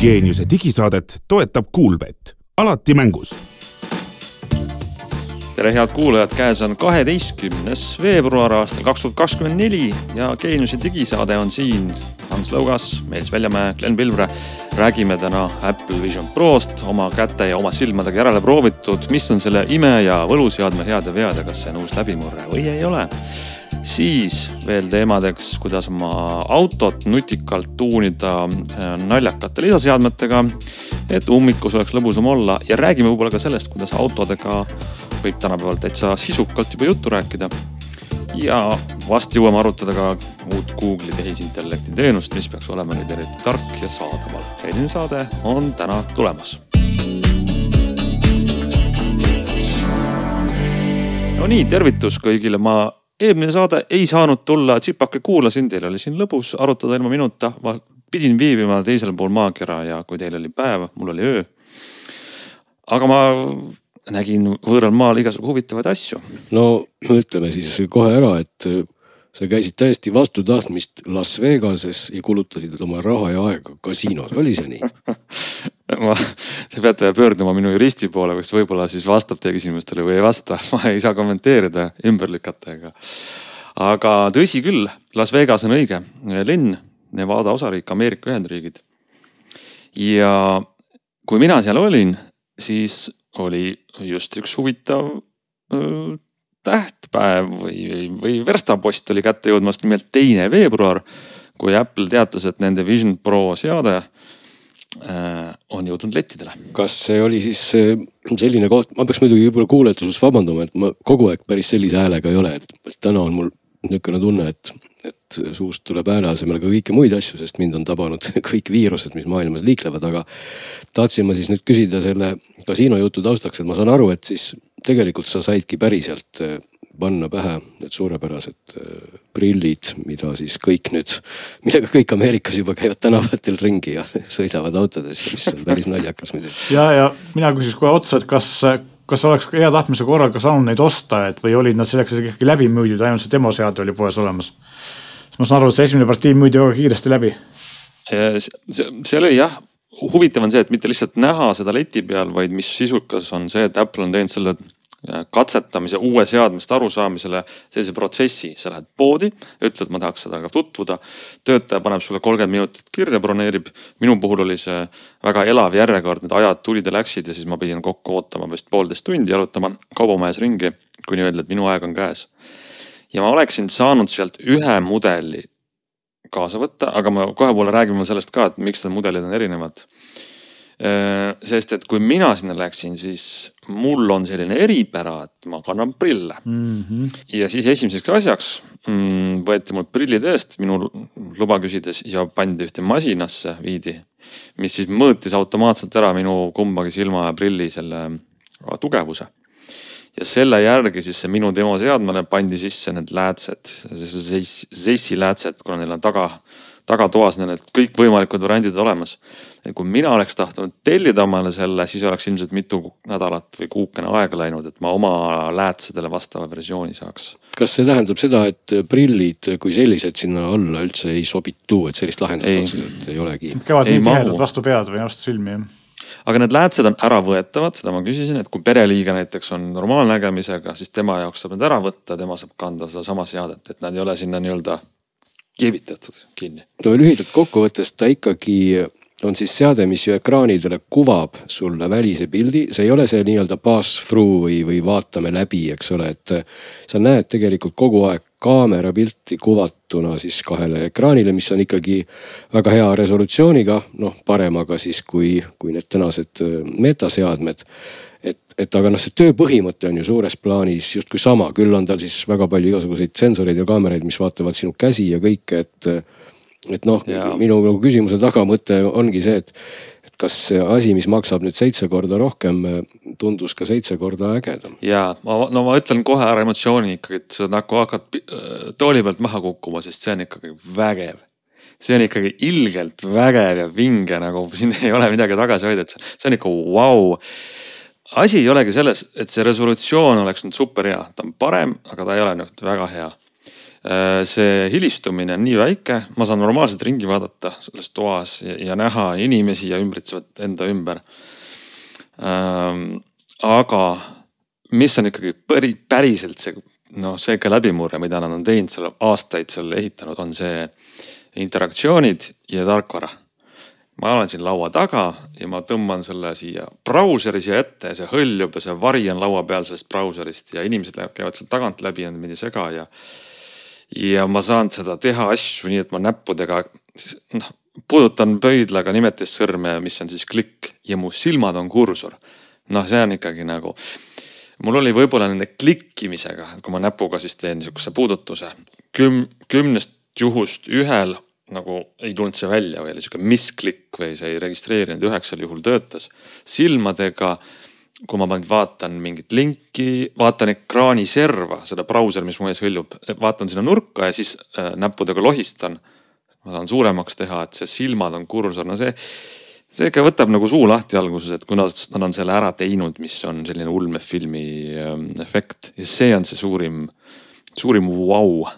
geeniuse digisaadet toetab Kuulbett, alati mängus. tere, head kuulajad, käes on kaheteistkümnes veebruar aastal kaks tuhat kakskümmend neli ja geeniuse digisaade on siin. Hans Lõugas, Meelis Väljamäe, Glen Pilvre. räägime täna Apple Vision Prost, oma käte ja oma silmadega järele proovitud, mis on selle ime ja võluseadme head ja vead ja kas see on uus läbimurre või ei ole siis veel teemadeks, kuidas oma autot nutikalt tuunida äh, naljakate lisaseadmetega, et ummikus oleks lõbusam olla ja räägime võib-olla ka sellest, kuidas autodega võib tänapäeval täitsa sisukalt juba juttu rääkida. ja vast jõuame arutada ka uut Google'i tehisintellekti teenust, mis peaks olema nüüd eriti tark ja saadaval. selline saade on täna tulemas no nii, tervitus kõigile, ma eelmine saade ei saanud tulla, tsipake kuulasin, teil oli siin lõbus arutada ilma minuta. ma pidin viibima teisel pool maakera ja kui teil oli päev, mul oli öö. aga ma nägin võõral maal igasugu huvitavaid asju. no ütleme siis kohe ära, et sa käisid täiesti vastu tahtmist Las Vegases ja kulutasid oma raha ja aega kasiinos, oli see nii ma, te peate pöörduma minu juristi poole, kes võib-olla siis vastab teie küsimustele või ei vasta, ma ei saa kommenteerida, ümber lükata ega. aga tõsi küll, Las Vegas on õige linn, Nevada osariik, Ameerika Ühendriigid. ja kui mina seal olin, siis oli just üks huvitav öö, tähtpäev või, või verstapost oli kätte jõudmas, nimelt teine veebruar, kui Apple teatas, et nende Vision Pro seade äh, on jõudnud lettidele. kas see oli siis äh, selline koht, ma peaks muidugi võib-olla kuuletuses vabandama, et ma kogu aeg päris sellise häälega ei ole, et täna on mul niisugune tunne, et, et suust tuleb hääle asemel ka kõiki muid asju, sest mind on tabanud kõik viirused, mis maailmas liiklevad, aga. tahtsin ma siis nüüd küsida selle kasiino jutu taustaks, et ma saan aru, et siis tegelikult sa saidki päriselt äh, panna pähe need suurepärased äh, prillid, mida siis kõik nüüd, millega kõik Ameerikas juba käivad tänavatel ringi ja sõidavad autodes ja mis on päris naljakas muidugi. ja, ja mina küsiks kohe otsa, et kas, kas oleks hea tahtmise korral ka saanud neid osta, et või olid nad selleks ikkagi läbi müüdud, ainult see demoseade oli poes olemas? ma saan aru, et see esimene partii müüdi väga kiiresti läbi. see, see oli jah huvitav on see, et mitte lihtsalt näha seda leti peal, vaid mis sisukas on see, et Apple on teinud selle äh, katsetamise uue seadmest arusaamisele sellise protsessi, sa lähed poodi, ütled, ma tahaks sellega tutvuda. töötaja paneb sulle kolmkümmend minutit kirja, broneerib. minu puhul oli see väga elav järjekord, need ajad tulid ja läksid ja siis ma pidin kokku ootama vist poolteist tundi, jalutama kaubamajas ringi, kuni öeldi, et minu aeg on käes. ja ma oleksin saanud sealt ühe mudeli kaasa võtta, aga ma kohe poole räägime sellest ka, et miks need mudelid on erinevad. Äh, sest et kui mina sinna läksin, siis mul on selline eripära, et ma kannan prille mm. -hmm. ja siis esimeseks asjaks mm, võeti mul prillid eest minu luba küsides ja pandi ühte masinasse, viidi. mis siis mõõtis automaatselt ära minu kumbagi silma ja prilli selle tugevuse ja selle järgi siis see minu demoseadmele pandi sisse need läätsed, Zeissi läätsed, kuna neil on taga, tagatoas neil need kõikvõimalikud variandid olemas. ja kui mina oleks tahtnud tellida omale selle, siis oleks ilmselt mitu nädalat või kuukene aega läinud, et ma oma läätsedele vastava versiooni saaks. kas see tähendab seda, et prillid kui sellised sinna alla üldse ei sobitu, et sellist lahendust otseselt ei olegi? käivad nii tihedalt vastu pead või vastu silmi jah aga need läätsed on äravõetavad, seda ma küsisin, et kui pereliige näiteks on normaalnägemisega, siis tema jaoks saab need ära võtta, tema saab kanda sedasama seadet, et nad ei ole sinna nii-öelda keevitatud kinni. no lühidalt kokkuvõttes ta ikkagi on siis seade, mis ju ekraanidele kuvab sulle välise pildi, see ei ole see nii-öelda pass-through või, või vaatame läbi, eks ole, et. sa näed tegelikult kogu aeg kaamera pilti kuvatuna siis kahele ekraanile, mis on ikkagi väga hea resolutsiooniga, noh paremaga siis kui, kui need tänased metaseadmed. Et, aga noh, see tööpõhimõte on ju suures plaanis justkui sama, küll on tal siis väga palju igasuguseid sensoreid ja kaameraid, mis vaatavad sinu käsi ja kõike, et et noh, minu nagu küsimuse tagamõte ongi see, et, et kas see asi, mis maksab nüüd seitse korda rohkem, tundus ka seitse korda ägedam. ja ma, no ma ütlen kohe ära emotsiooni ikkagi, et sa nagu hakkad tooli pealt maha kukkuma, sest see on ikkagi vägev see on ikkagi ilgelt vägev ja vinge, nagu siin ei ole midagi tagasi hoida, et see on ikka vau wow. Asi ei olegi selles, et see resolutsioon oleks nüüd super hea, ta on parem, aga ta ei ole nüüd väga hea Äh, see hilistumine on nii väike, ma saan normaalselt ringi vaadata selles toas ja, ja näha inimesi ja ümbritsevat enda ümber. Ähm, aga mis on ikkagi päri, päriselt see noh, see ikka läbimurre, mida nad on teinud seal aastaid seal ehitanud, on see interaktsioonid ja tarkvara. Ma olen siin laua taga ja ma tõmban selle siia brauseri siia ette ja see hõljub ja see vari on laua peal sellest brauserist ja inimesed käivad sealt tagant läbi ja mind ei sega ja. ja ma saan seda teha asju nii, et ma näppudega noh puudutan pöidlaga nimetissõrme, mis on siis klikk ja mu silmad on kursor. noh, see on ikkagi nagu mul oli võib-olla nende klikkimisega, kui ma näpuga siis teen niisuguse puudutuse, küm-, kümnest juhust ühel nagu ei tulnud see välja või oli sihuke misklikk või see ei registreerinud, üheksal juhul töötas. silmadega, kui ma vaatan mingit linki, vaatan ekraani serva, seda brauseri, mis mu ees hõljub, vaatan sinna nurka ja siis äh, näppudega lohistan. ma saan suuremaks teha, et see silmad on kursor, no see see ikka võtab nagu suu lahti alguses, et kuna nad on selle ära teinud, mis on selline ulmefilmi ähm, efekt ja see on see suurim, suurim vau wow..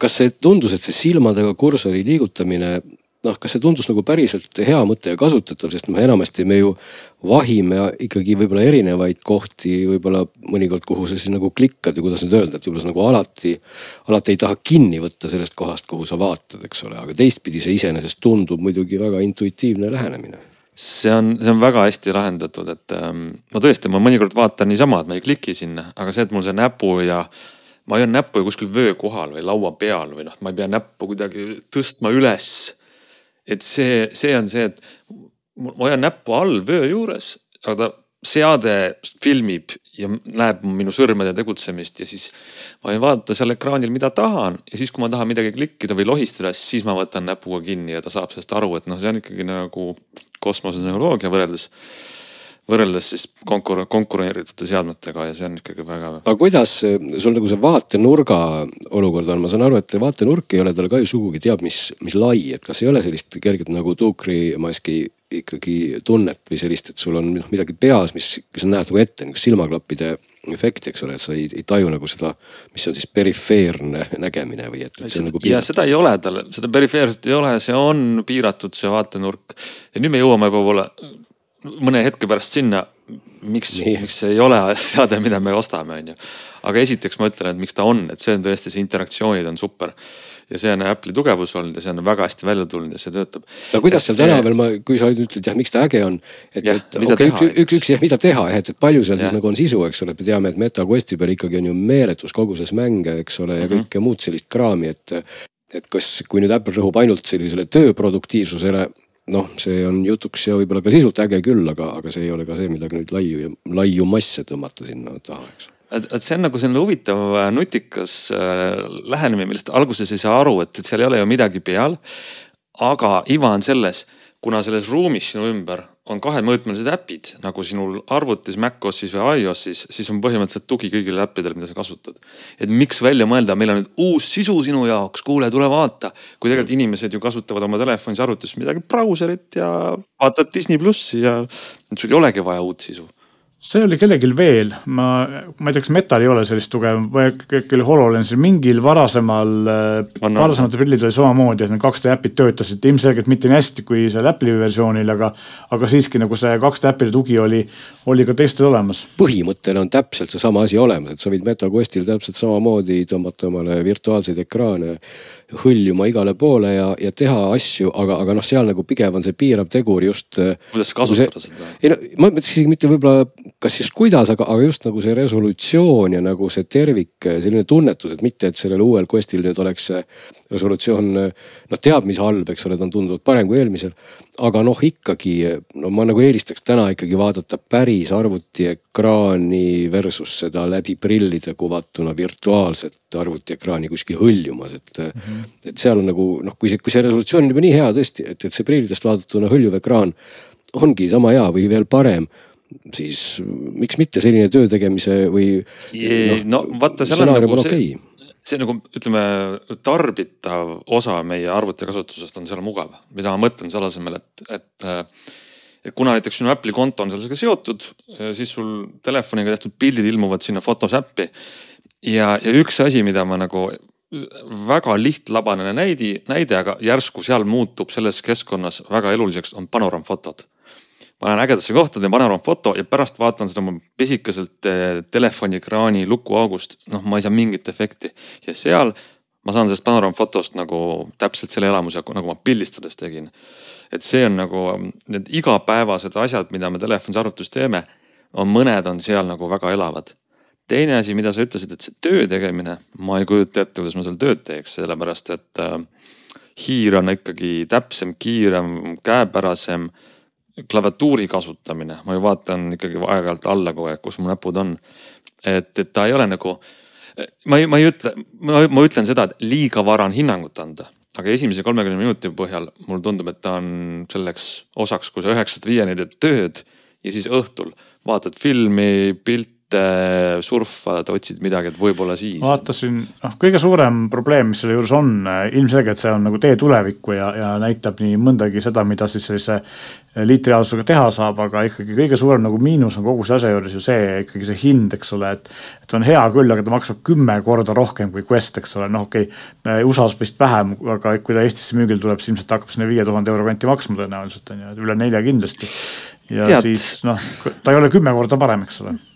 Kas see tundus, et see silmadega kursori liigutamine noh, kas see tundus nagu päriselt hea mõte ja kasutatav, sest noh, enamasti me ju vahime ikkagi võib-olla erinevaid kohti, võib-olla mõnikord, kuhu sa siis nagu klikkad või kuidas nüüd öelda, et võib-olla sa nagu alati, alati ei taha kinni võtta sellest kohast, kuhu sa vaatad, eks ole, aga teistpidi see iseenesest tundub muidugi väga intuitiivne lähenemine. See on, see on väga hästi lahendatud, et ähm, ma tõesti, ma mõnikord vaatan niisama, et ma ei kliki sinna, aga see, et mul see näpu ja ma hoian näppu ju kuskil vöö kohal või laua peal või noh, ma ei pea näppu kuidagi tõstma üles. Et see, see on see, et ma hoian näppu all vöö juures, aga ta seade filmib ja näeb minu sõrmede tegutsemist ja siis ma võin vaadata seal ekraanil, mida tahan ja siis, kui ma tahan midagi klikkida või lohistada, siis ma võtan näpuga kinni ja ta saab sellest aru, et noh, see on ikkagi nagu kosmosetehnoloogia võrreldes võrreldes siis konkur-, konkureerivate seadmetega ja see on ikkagi väga. aga kuidas sul nagu see vaatenurga olukord on, ma saan aru, et vaatenurk ei ole tal ka ju sugugi teab mis, mis lai, et kas ei ole sellist kerget nagu tuukrimaski ikkagi tunnet või sellist, et sul on noh midagi peas, mis, sa näed nagu ette nagu silmaklappide efekti, eks ole, et sa ei, ei taju nagu seda, mis on siis perifeerne nägemine või et, et see on nagu. ja seda ei ole tal, seda perifeerset ei ole, see on piiratud, see vaatenurk. ja nüüd me jõuame võib-olla mõne hetke pärast sinna, miks, miks see ei ole seade, mida me ostame, on ju. aga esiteks ma ütlen, et miks ta on, et see on tõesti, see interaktsioonid on super ja see on Apple'i tugevus olnud ja see on väga hästi välja tulnud ja see töötab. no kuidas seal tänapäeval, ma, kui sa ütled jah, miks ta äge on. et, et okei üks, üks, jah, mida teha jah, et, et palju seal ja. siis nagu on sisu, eks ole, et me teame, et MetaQuesti peal ikkagi on ju meeletus koguses mänge, eks ole, ja mm -hmm. kõike muud sellist kraami, et et kas, kui nüüd Apple rõhub ainult sellisele tööproduktiivsusele, noh, see on jutuks ja võib-olla ka sisult äge küll, aga, aga see ei ole ka see, millega nüüd laiu laiu masse tõmmata sinna taha, eks et, et see on nagu selline huvitav äh, nutikas äh, lähenemine, millest alguses ei saa aru, et, et seal ei ole ju midagi peal. aga iva on selles, kuna selles ruumis sinu ümber on kahemõõtmelised äpid nagu sinul arvutis, MacOSis või iOSis, siis on põhimõtteliselt tugi kõigile äppidele, mida sa kasutad. et miks välja mõelda, meil on nüüd uus sisu sinu jaoks, kuule, tule vaata. kui tegelikult inimesed ju kasutavad oma telefonis, arvutis midagi brauserit ja vaatad Disney plussi ja sul ei olegi vaja uut sisu see oli kellelgi veel, ma, ma ei tea, kas Metal ei ole sellist tugev, küll HoloLensil mingil varasemal, varasematel prillidel oli samamoodi, et need 2D äpid töötasid ilmselgelt mitte nii hästi kui seal Apple'i versioonil, aga, aga siiski nagu see 2D äpide tugi oli, oli ka teistel olemas. põhimõttena on täpselt seesama asi olemas, et sa võid MetaQuestil täpselt samamoodi tõmmata omale virtuaalseid ekraane hõljuma igale poole ja, ja teha asju, aga, aga noh, seal nagu pigem on see piirav tegur just. Äh, kuidas kasutada see, seda? ei no ma mõtleks isegi mitte võib-olla, kas just kuidas, aga, aga just nagu see resolutsioon ja nagu see tervik, selline tunnetus, et mitte, et sellel uuel Questil nüüd oleks see resolutsioon noh, teab mis halb, eks ole, ta on tunduvalt parem kui eelmisel. aga noh, ikkagi no ma nagu eelistaks täna ikkagi vaadata päris arvutiekraani versus seda läbi prillide kuvatuna virtuaalset arvutiekraani kuskil hõljumas, et mm. -hmm et seal on nagu noh, kui see, kui see resolutsioon on juba nii hea tõesti, et, et see prillidest vaadatuna hõljuv ekraan ongi sama hea või veel parem siis miks mitte selline töö tegemise või. no, no vaata, seal on nagu see, see nagu ütleme, tarbitav osa meie arvutikasutusest on seal mugav, mida ma mõtlen selle asemel, et, et. et kuna näiteks sinu Apple'i konto on sellega seotud, siis sul telefoniga tehtud pildid ilmuvad sinna Photos äppi. Ja, ja üks asi, mida ma nagu väga lihtlabane näidi, näide, aga järsku seal muutub selles keskkonnas väga eluliseks, on panoraamfotod. ma lähen ägedasse kohta, teen panoraamfoto ja pärast vaatan seda oma pisikeselt eh, telefoniekraani lukuaugust, noh, ma ei saa mingit efekti ja seal ma saan sellest panoraamfotost nagu täpselt selle elamuse, nagu ma pildistades tegin. et see on nagu need igapäevased asjad, mida me telefonis arvutis teeme, on mõned on seal nagu väga elavad teine asi, mida sa ütlesid, et see töö tegemine, ma ei kujuta ette, kuidas ma seal tööd teeks, sellepärast et äh, hiir on ikkagi täpsem, kiirem, käepärasem. klaviatuuri kasutamine, ma ju vaatan ikkagi aeg-ajalt alla kogu aeg, kus mu näpud on. et, et ta ei ole nagu, ma ei, ma ei ütle, ma ütlen seda, et liiga vara on hinnangut anda aga esimese kolmekümne minuti põhjal mulle tundub, et ta on selleks osaks, kui sa üheksast viieni teed tööd ja siis õhtul vaatad filmi, pilt, mitte surfad, otsid midagi, et võib-olla siis. vaatasin, noh, kõige suurem probleem, mis selle juures on, ilmselgelt see on nagu tee tulevikku ja, ja näitab nii mõndagi seda, mida siis sellise liitrijaotusega teha saab, aga ikkagi kõige suurem nagu miinus on kogu see asja juures ju see ikkagi see hind, eks ole, et. et on hea küll, aga ta maksab kümme korda rohkem kui Quest, eks ole, noh okei okay,, USA-s vist vähem, aga kui ta Eestisse müügile tuleb, siis ilmselt hakkab sinna viie tuhande euro kanti maksma tõenäoliselt on ju, üle nelja kindlasti. ja Tead. siis noh, ta ei ole kümme korda parem, eks ole Äh,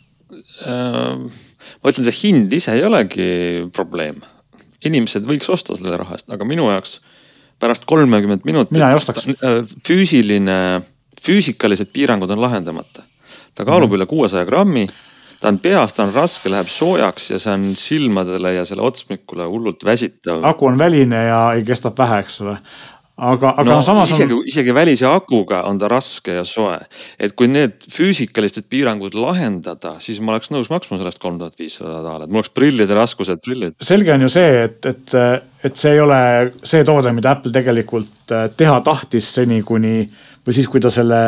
ma ütlen, see hind ise ei olegi probleem. inimesed võiks osta selle raha eest, aga minu jaoks pärast kolmekümmet minutit. füüsiline, füüsikalised piirangud on lahendamata. ta kaalub mm -hmm. üle kuuesaja grammi ta on peas, ta on raske, läheb soojaks ja see on silmadele ja selle otsmikule hullult väsitav. aku on väline ja kestab vähe, eks ole aga, aga no, samas isegi on..., isegi välise akuga on ta raske ja soe. et kui need füüsikalised piirangud lahendada, siis ma oleks nõus maksma sellest kolm tuhat viissada daalerit, mul oleks prillide raskused prillid. selge on ju see, et, et, et see ei ole see toode, mida Apple tegelikult äh, teha tahtis seni, kuni või siis, kui ta selle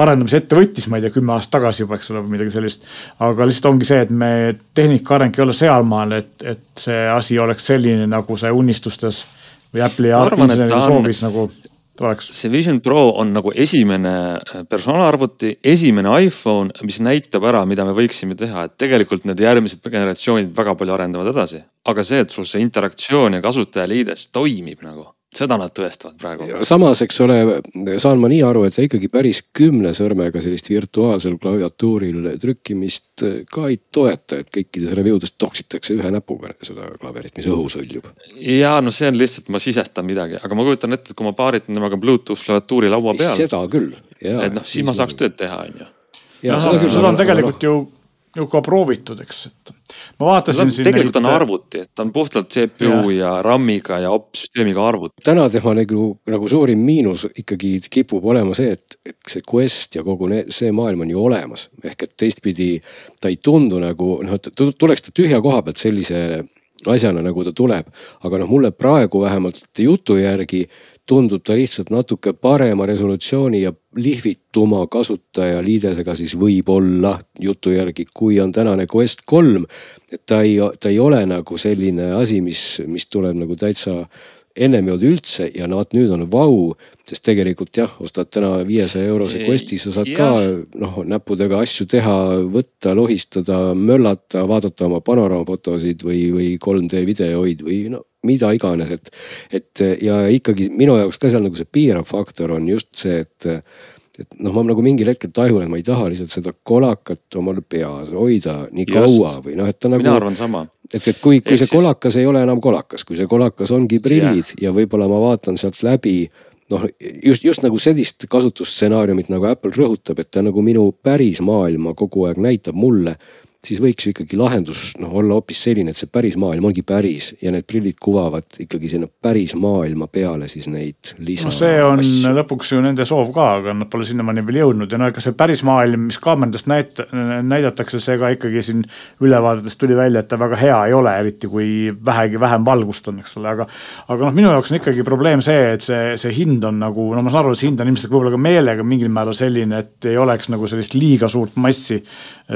arendamise ette võttis, ma ei tea, kümme aastat tagasi juba, eks ole, või midagi sellist. aga lihtsalt ongi see, et me tehnika areng ei ole sealmaal, et, et see asi oleks selline, nagu see unistustes või Apple'i inseneri soovis nagu oleks. see Vision Pro on nagu esimene äh, personaalarvuti, esimene iPhone, mis näitab ära, mida me võiksime teha, et tegelikult need järgmised generatsioonid väga palju arendavad edasi. aga see, et sul see interaktsioon ja kasutajaliides toimib nagu seda nad tõestavad praegu. samas, eks ole, saan ma nii aru, et ta ikkagi päris kümne sõrmega sellist virtuaalsel klaviatuuril trükkimist ka ei toeta, et kõikides review des toksitakse ühe näpuga seda klaverit, mis õhus hõljub. ja no see on lihtsalt, ma sisestan midagi, aga ma kujutan ette, et kui ma paaritan temaga Bluetooth klaviatuuri laua peal. seda küll. et noh, siis ma saaks tööd teha, on ju. jah, seda küll, seda on tegelikult ju ju ka proovitud, eks, et ma vaatasin no,. tegelikult neid... on arvuti, et ta on puhtalt CPU ja, ja RAM-iga ja opsüsteemiga arvuti. täna tema nagu, nagu suurim miinus ikkagi kipub olema see, et, et see Quest ja kogu need, see maailm on ju olemas. ehk et teistpidi ta ei tundu nagu noh, et tuleks ta tühja koha pealt sellise asjana, nagu ta tuleb. aga noh, mulle praegu vähemalt jutu järgi tundub ta lihtsalt natuke parema resolutsiooni ja lihvituma kasutajaliidesega siis võib-olla jutu järgi, kui on tänane Quest kolm. et ta ei, ta ei ole nagu selline asi, mis, mis tuleb nagu täitsa ennem ei olnud üldse ja no vot nüüd on vau sest tegelikult jah, ostad täna viiesaja eurose Questi, sa saad ja. ka noh näppudega asju teha, võtta, lohistada, möllata, vaadata oma panoraamafotosid või, või 3D videoid või no mida iganes, et. et ja ikkagi minu jaoks ka seal nagu see piirav faktor on just see, et et noh, ma nagu mingil hetkel tajun, et ma ei taha lihtsalt seda kolakat omal peas hoida nii Just. kaua või noh, et ta nagu. mina arvan sama. et, et kui, kui Ehk see kolakas siis... ei ole enam kolakas, kui see kolakas ongi prillid yeah. ja võib-olla ma vaatan sealt läbi noh, just, just nagu sellist kasutusstsenaariumit nagu Apple rõhutab, et ta nagu minu päris maailma kogu aeg näitab mulle siis võiks ju ikkagi lahendus noh olla hoopis selline, et see päris maailm ongi päris ja need prillid kuvavad ikkagi sinna päris maailma peale siis neid lisa. no see on asju. lõpuks ju nende soov ka, aga nad pole sinnamaani veel jõudnud ja no ega see päris maailm, mis kaameratest näit-, näidatakse, see ka ikkagi siin ülevaadetest tuli välja, et ta väga hea ei ole, eriti kui vähegi vähem valgust on, eks ole, aga. aga noh, minu jaoks on ikkagi probleem see, et see, see hind on nagu, no ma saan aru, et see hind on ilmselt võib-olla ka meelega mingil määral selline, et ei oleks nagu sellist liiga suurt massi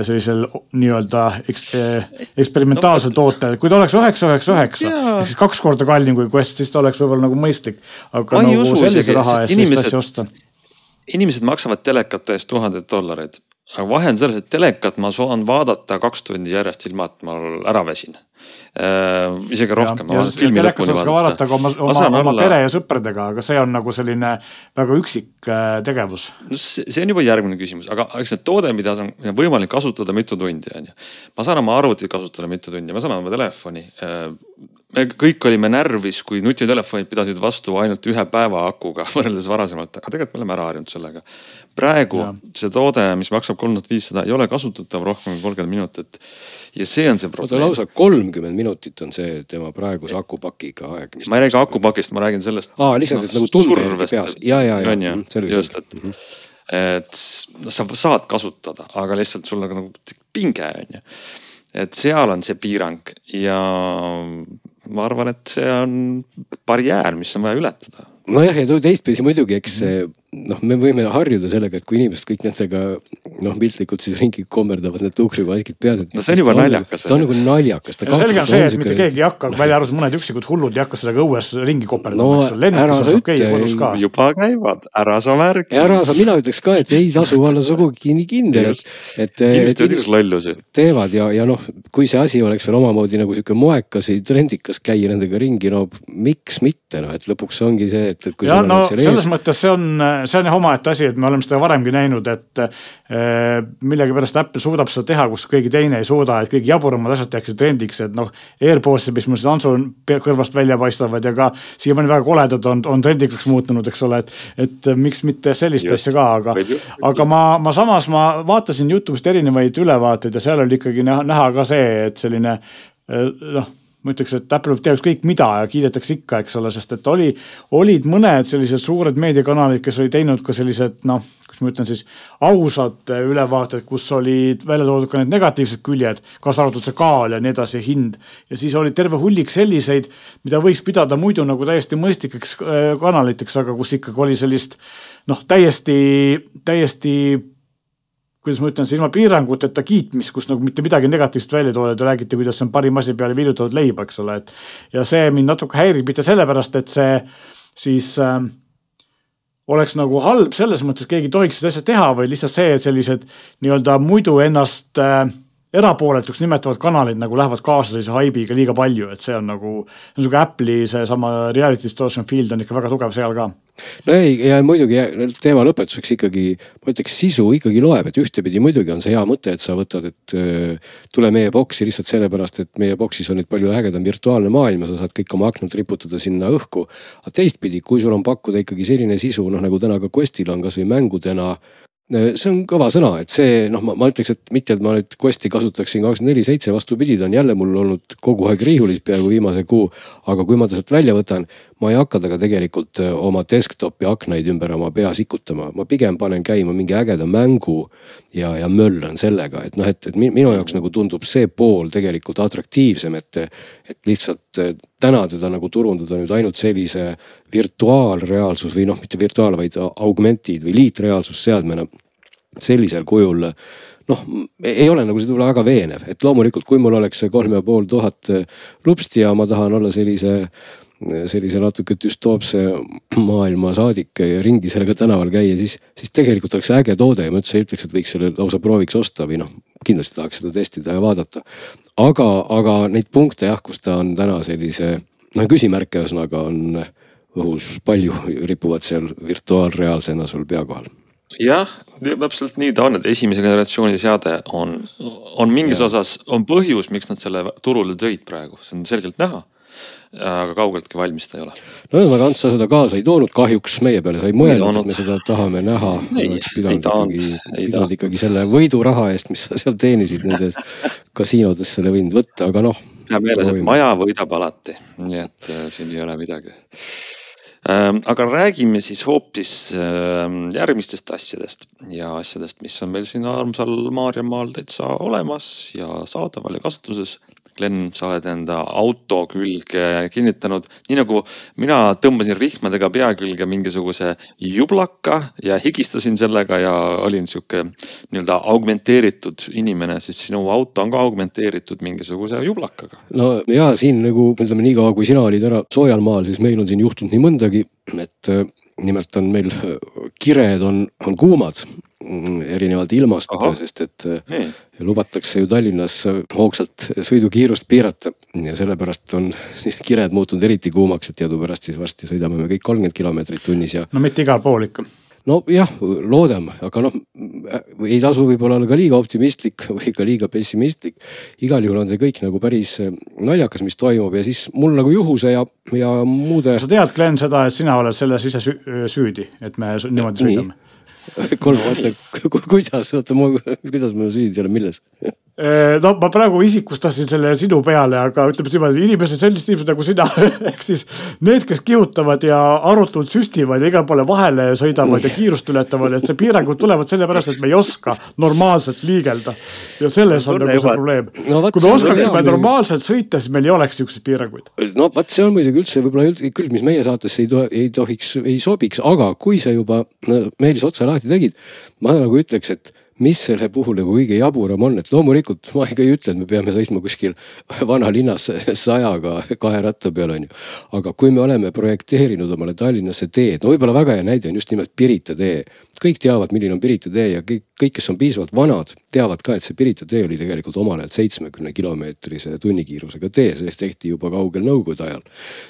sellisel nii-öelda nii-öelda eks, eh, eksperimentaalsel no, tootel, kui ta oleks üheksa, üheksa, üheksa ehk siis kaks korda kallim kui Quest, siis ta oleks võib-olla nagu mõistlik. aga nagu usu, sellise raha eest sellist asja osta. inimesed maksavad telekate eest tuhandeid dollareid, aga vahe on selles, et telekat ma saan vaadata kaks tundi järjest ilma, et ma ära väsin äh,. isegi rohkem. telekas saad ka vaadata ka oma, oma, oma olla... pere ja sõpradega, aga see on nagu selline väga üksik äh, tegevus. no see, see on juba järgmine küsimus, aga eks need toode, mida on võimalik kasutada mitu tundi, on ju. ma saan oma arvutit kasutada mitu tundi, ma saan oma telefoni äh, me kõik olime närvis, kui nutitelefonid pidasid vastu ainult ühe päeva akuga võrreldes varasemalt, aga tegelikult me oleme ära harjunud sellega. praegu ja. see toode, mis maksab kolm tuhat viissada, ei ole kasutatav rohkem kui kolmkümmend minutit. Ja see on see probleem. lausa kolmkümmend minutit on see tema praeguse akupakiga aeg. ma ei räägi akupakist, ma räägin sellest. aa, lihtsalt no, nagu tunde peas, ja, ja, ja. on ju, just, et mm, -hmm. et noh, sa saad kasutada, aga lihtsalt sul nagu, nagu pinge on ju et seal on see piirang ja ma arvan, et see on barjäär, mis on vaja ületada. nojah, ja teistpidi muidugi, eks see noh, me võime harjuda sellega, et kui inimesed kõik nendega noh, piltlikult siis ringi kommerdavad need tuukrimaskid peas. no see on juba naljakas. ta on nagu naljakas. selge on see, et mitte keegi ei hakka, välja arvatud mõned üksikud hullud ei hakka sellega õues ringi koperdama no,, lennukis on okei, kodus ka. juba käivad, ära sa märgi. ära sa, mina ütleks ka, et ei tasu olla sugugi nii kindel, et, et. inimesed teevad igasugu lollusi. teevad ja, ja noh, kui see asi oleks veel omamoodi nagu sihuke moekas või trendikas käia nendega ringi, no miks mitte noh, et lõpuks ongi see, et, et kui. ja no selles mõttes see on, see on jah omaette asi, et me oleme seda varemgi näinud, et eh, millegipärast Apple suudab seda teha, kus keegi teine ei suuda, et kõige jaburamad asjad tehakse trendiks, et noh. AirPods'id, mis mul siin Antsu kõrvast välja paistavad ja ka siiamaani väga koledad on, on trendiks muutunud, eks ole, et. et miks mitte sellist Just. asja ka, aga, aga ma, ma samas ma vaatasin Youtube'ist erinevaid ülevaateid ja seal oli ikkagi näha, näha ka see, et selline eh, noh ma ütleks, et Apple võib teha ükskõik mida ja kiidetakse ikka, eks ole, sest et oli, olid mõned sellised suured meediakanalid, kes olid teinud ka sellised noh, kuidas ma ütlen siis ausad ülevaated, kus olid välja toodud ka need negatiivsed küljed, kaasa arvatud see kaal ja nii edasi, hind. ja siis oli terve hullik selliseid, mida võiks pidada muidu nagu täiesti mõistlikeks äh, kanaliteks, aga kus ikkagi oli sellist noh, täiesti, täiesti kuidas ma ütlen, ilma piiranguteta kiitmist, kus nagu mitte midagi negatiivset välja toodud ja räägiti, kuidas see on parim asi peale viilutatud leiba, eks ole, et. ja see mind natuke häirib mitte sellepärast, et see siis äh, oleks nagu halb selles mõttes, et keegi tohiks seda asja teha, vaid lihtsalt see, et sellised nii-öelda muidu ennast äh, erapooletuks nimetavad kanalid nagu lähevad kaasa sellise haibiga liiga palju, et see on nagu, see on sihuke Apple'i seesama reality distortion field on ikka väga tugev seal ka no ei, ja muidugi teema lõpetuseks ikkagi, ma ütleks, sisu ikkagi loeb, et ühtepidi muidugi on see hea mõte, et sa võtad, et äh, tule meie boksi lihtsalt sellepärast, et meie boksis on nüüd palju ägedam virtuaalne maailm ja sa saad kõik oma aknad riputada sinna õhku. aga teistpidi, kui sul on pakkuda ikkagi selline sisu, noh nagu täna ka Questil on kasvõi mängudena see on kõva sõna, et see noh, ma ütleks, et mitte, et ma nüüd Questi kasutaksin kakskümmend neli seitse, vastupidi, ta on jälle mul olnud kogu aeg riiulis peaaegu viimase kuu. aga kui ma ta sealt välja võtan, ma ei hakka temaga tegelikult äh, oma desktop'i aknaid ümber oma pea sikutama, ma pigem panen käima mingi ägeda mängu. ja, ja möllan sellega, et noh, et, et minu jaoks nagu tundub see pool tegelikult atraktiivsem, et, et lihtsalt äh, täna teda nagu turundada nüüd ainult sellise virtuaalreaalsus või noh, mitte virtuaal, vaid augmentid või liitreaalsusseadmena sellisel kujul noh, ei ole nagu see võib-olla väga veenev, et loomulikult, kui mul oleks see kolm ja pool tuhat rupsti ja ma tahan olla sellise sellise natuke düstoopse maailma saadik ja ringi sellega tänaval käia, siis, siis tegelikult oleks äge toode ja ma üldse ei ütleks, et võiks selle lausa prooviks osta või noh, kindlasti tahaks seda testida ja vaadata. aga, aga neid punkte jah, kus ta on täna sellise, noh küsimärke ühesõnaga on õhus palju, ripuvad seal virtuaalreaalsena sul pea kohal jah, täpselt nii ta on, et esimese generatsiooni seade on, on mingis ja. osas, on põhjus, miks nad selle turule tõid praegu, see on selgelt näha aga kaugeltki valmis ta ei ole. no ühesõnaga Ants, sa seda kaasa ei toonud kahjuks meie peale, sa ei mõelnud, et me seda tahame näha. oleks pidanud ikkagi, pidanud ikkagi selle võiduraha eest, mis sa seal teenisid nendes kasiinodes selle võinud võtta, aga noh. hea meeles, et maja võidab alati, nii et äh, siin ei ole midagi ähm,. aga räägime siis hoopis äh, järgmistest asjadest ja asjadest, mis on meil siin armsal Maarjamaal täitsa olemas ja saadaval ja kasutuses Glen, sa oled enda auto külge kinnitanud, nii nagu mina tõmbasin rihmadega pea külge mingisuguse jublaka ja higistasin sellega ja olin sihuke nii-öelda augmenteeritud inimene, siis sinu auto on ka augmenteeritud mingisuguse jublakaga. no ja siin nagu ütleme, niikaua kui sina olid ära soojal maal, siis meil on siin juhtunud nii mõndagi, et nimelt on meil kired on, on kuumad mm, erinevalt ilmast, sest et nee. lubatakse ju Tallinnas hoogsalt sõidukiirust piirata. ja sellepärast on siis kired muutunud eriti kuumaks, et teadupärast siis varsti sõidame me kõik kolmkümmend kilomeetrit tunnis ja. no mitte igal pool ikka nojah, loodame, aga noh, ei tasu võib-olla olla ka liiga optimistlik või ka liiga pessimistlik. igal juhul on see kõik nagu päris äh, naljakas, mis toimub ja siis mul nagu juhuse ja, ja muude. sa tead, Glen, seda, et sina oled selles ise süüdi, et me niimoodi sõidame? kuule, oota, kuidas, oota, kuidas ma süüdi olen, milles? Äh, no ma praegu isikustasin selle sinu peale, aga ütleme niimoodi, inimesed, sellised inimesed nagu sina ehk siis need, kes kihutavad ja arutult süstivad ja igale poole vahele sõidavad ja kiirust ületavad, et see piirangud tulevad sellepärast, et me ei oska normaalselt liigelda. ja selles on nagu see probleem no,. kui me oskaksime normaalselt sõita, siis meil ei oleks siukseid piiranguid. no vot, see on muidugi üldse võib-olla küll, mis meie saatesse ei, tohi, ei tohiks, ei sobiks, aga kui sa juba no, Meelis otsa lahti tegid, ma nagu ütleks, et mis selle puhul nagu kõige jaburam on, et loomulikult ma ikka ei ütle, et me peame sõitma kuskil vanalinnas sajaga kahe ratta peal on ju. aga kui me oleme projekteerinud omale Tallinnasse teed, no võib-olla väga hea näide on just nimelt Pirita tee. kõik teavad, milline on Pirita tee ja kõik, kõik, kes on piisavalt vanad, teavad ka, et see Pirita tee oli tegelikult omal ajal seitsmekümne kilomeetrise tunnikiirusega tee, see tehti juba kaugel nõukogude ajal.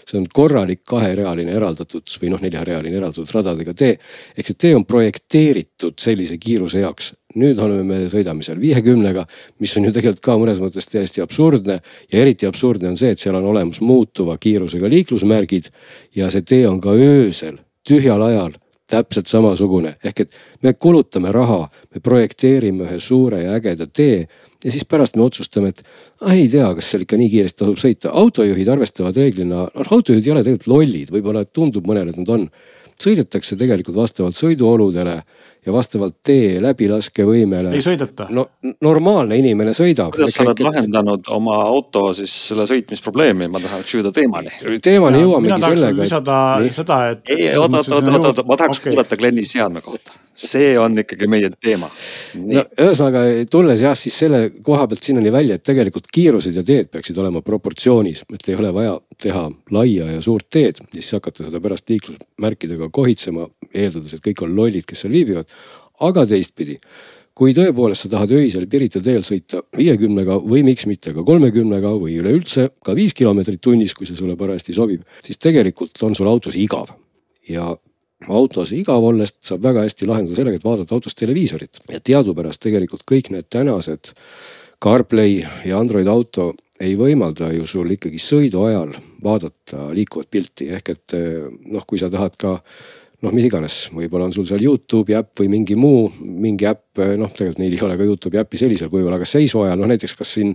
see on korralik kaherealine eraldatud või noh, neljarealine eraldatud radadega tee. ehk see tee on projekteeritud sellise kiiruse jaoks nüüd oleme me, sõidame seal viiekümnega, mis on ju tegelikult ka mõnes mõttes täiesti absurdne. ja eriti absurdne on see, et seal on olemas muutuva kiirusega liiklusmärgid ja see tee on ka öösel, tühjal ajal täpselt samasugune, ehk et me kulutame raha, me projekteerime ühe suure ja ägeda tee ja siis pärast me otsustame, et ah, ei tea, kas seal ikka nii kiiresti tasub sõita. autojuhid arvestavad reeglina, noh autojuhid ei ole tegelikult lollid, võib-olla tundub mõnele, et nad on. sõidetakse tegelikult vastavalt sõiduoludele ja vastavalt tee läbilaskevõimele. ei sõideta? no normaalne inimene sõidab. kuidas sa oled lahendanud oma auto siis selle sõitmisprobleemi, ma tahaks jõuda teemani. teemani jõuamegi sellega. lisada et... seda, et. ei, oota, oota, oota, oota, ma tahaks okay. kuulata Glenni seadme kohta see on ikkagi meie teema. no ühesõnaga tulles jah, siis selle koha pealt sinnani välja, et tegelikult kiirused ja teed peaksid olema proportsioonis, et ei ole vaja teha laia ja suurt teed ja siis hakata seda pärast liiklusmärkidega kohitsema, eeldades, et kõik on lollid, kes seal viibivad. aga teistpidi, kui tõepoolest sa tahad öisel Pirita teel sõita viiekümnega või miks mitte ka kolmekümnega või üleüldse ka viis kilomeetrit tunnis, kui see sulle parajasti sobib, siis tegelikult on sul autos igav ja autos igav olles saab väga hästi lahendada sellega, et vaadata autos televiisorit. Ja teadupärast tegelikult kõik need tänased CarPlay ja Android auto ei võimalda ju sul ikkagi sõidu ajal vaadata liikuvat pilti, ehk et noh, kui sa tahad ka noh, mis iganes, võib-olla on sul seal Youtube'i äpp või mingi muu, mingi äpp, noh, tegelikult neil ei ole ka Youtube'i äppi sellisel kujul, aga seisu ajal, noh näiteks kas siin.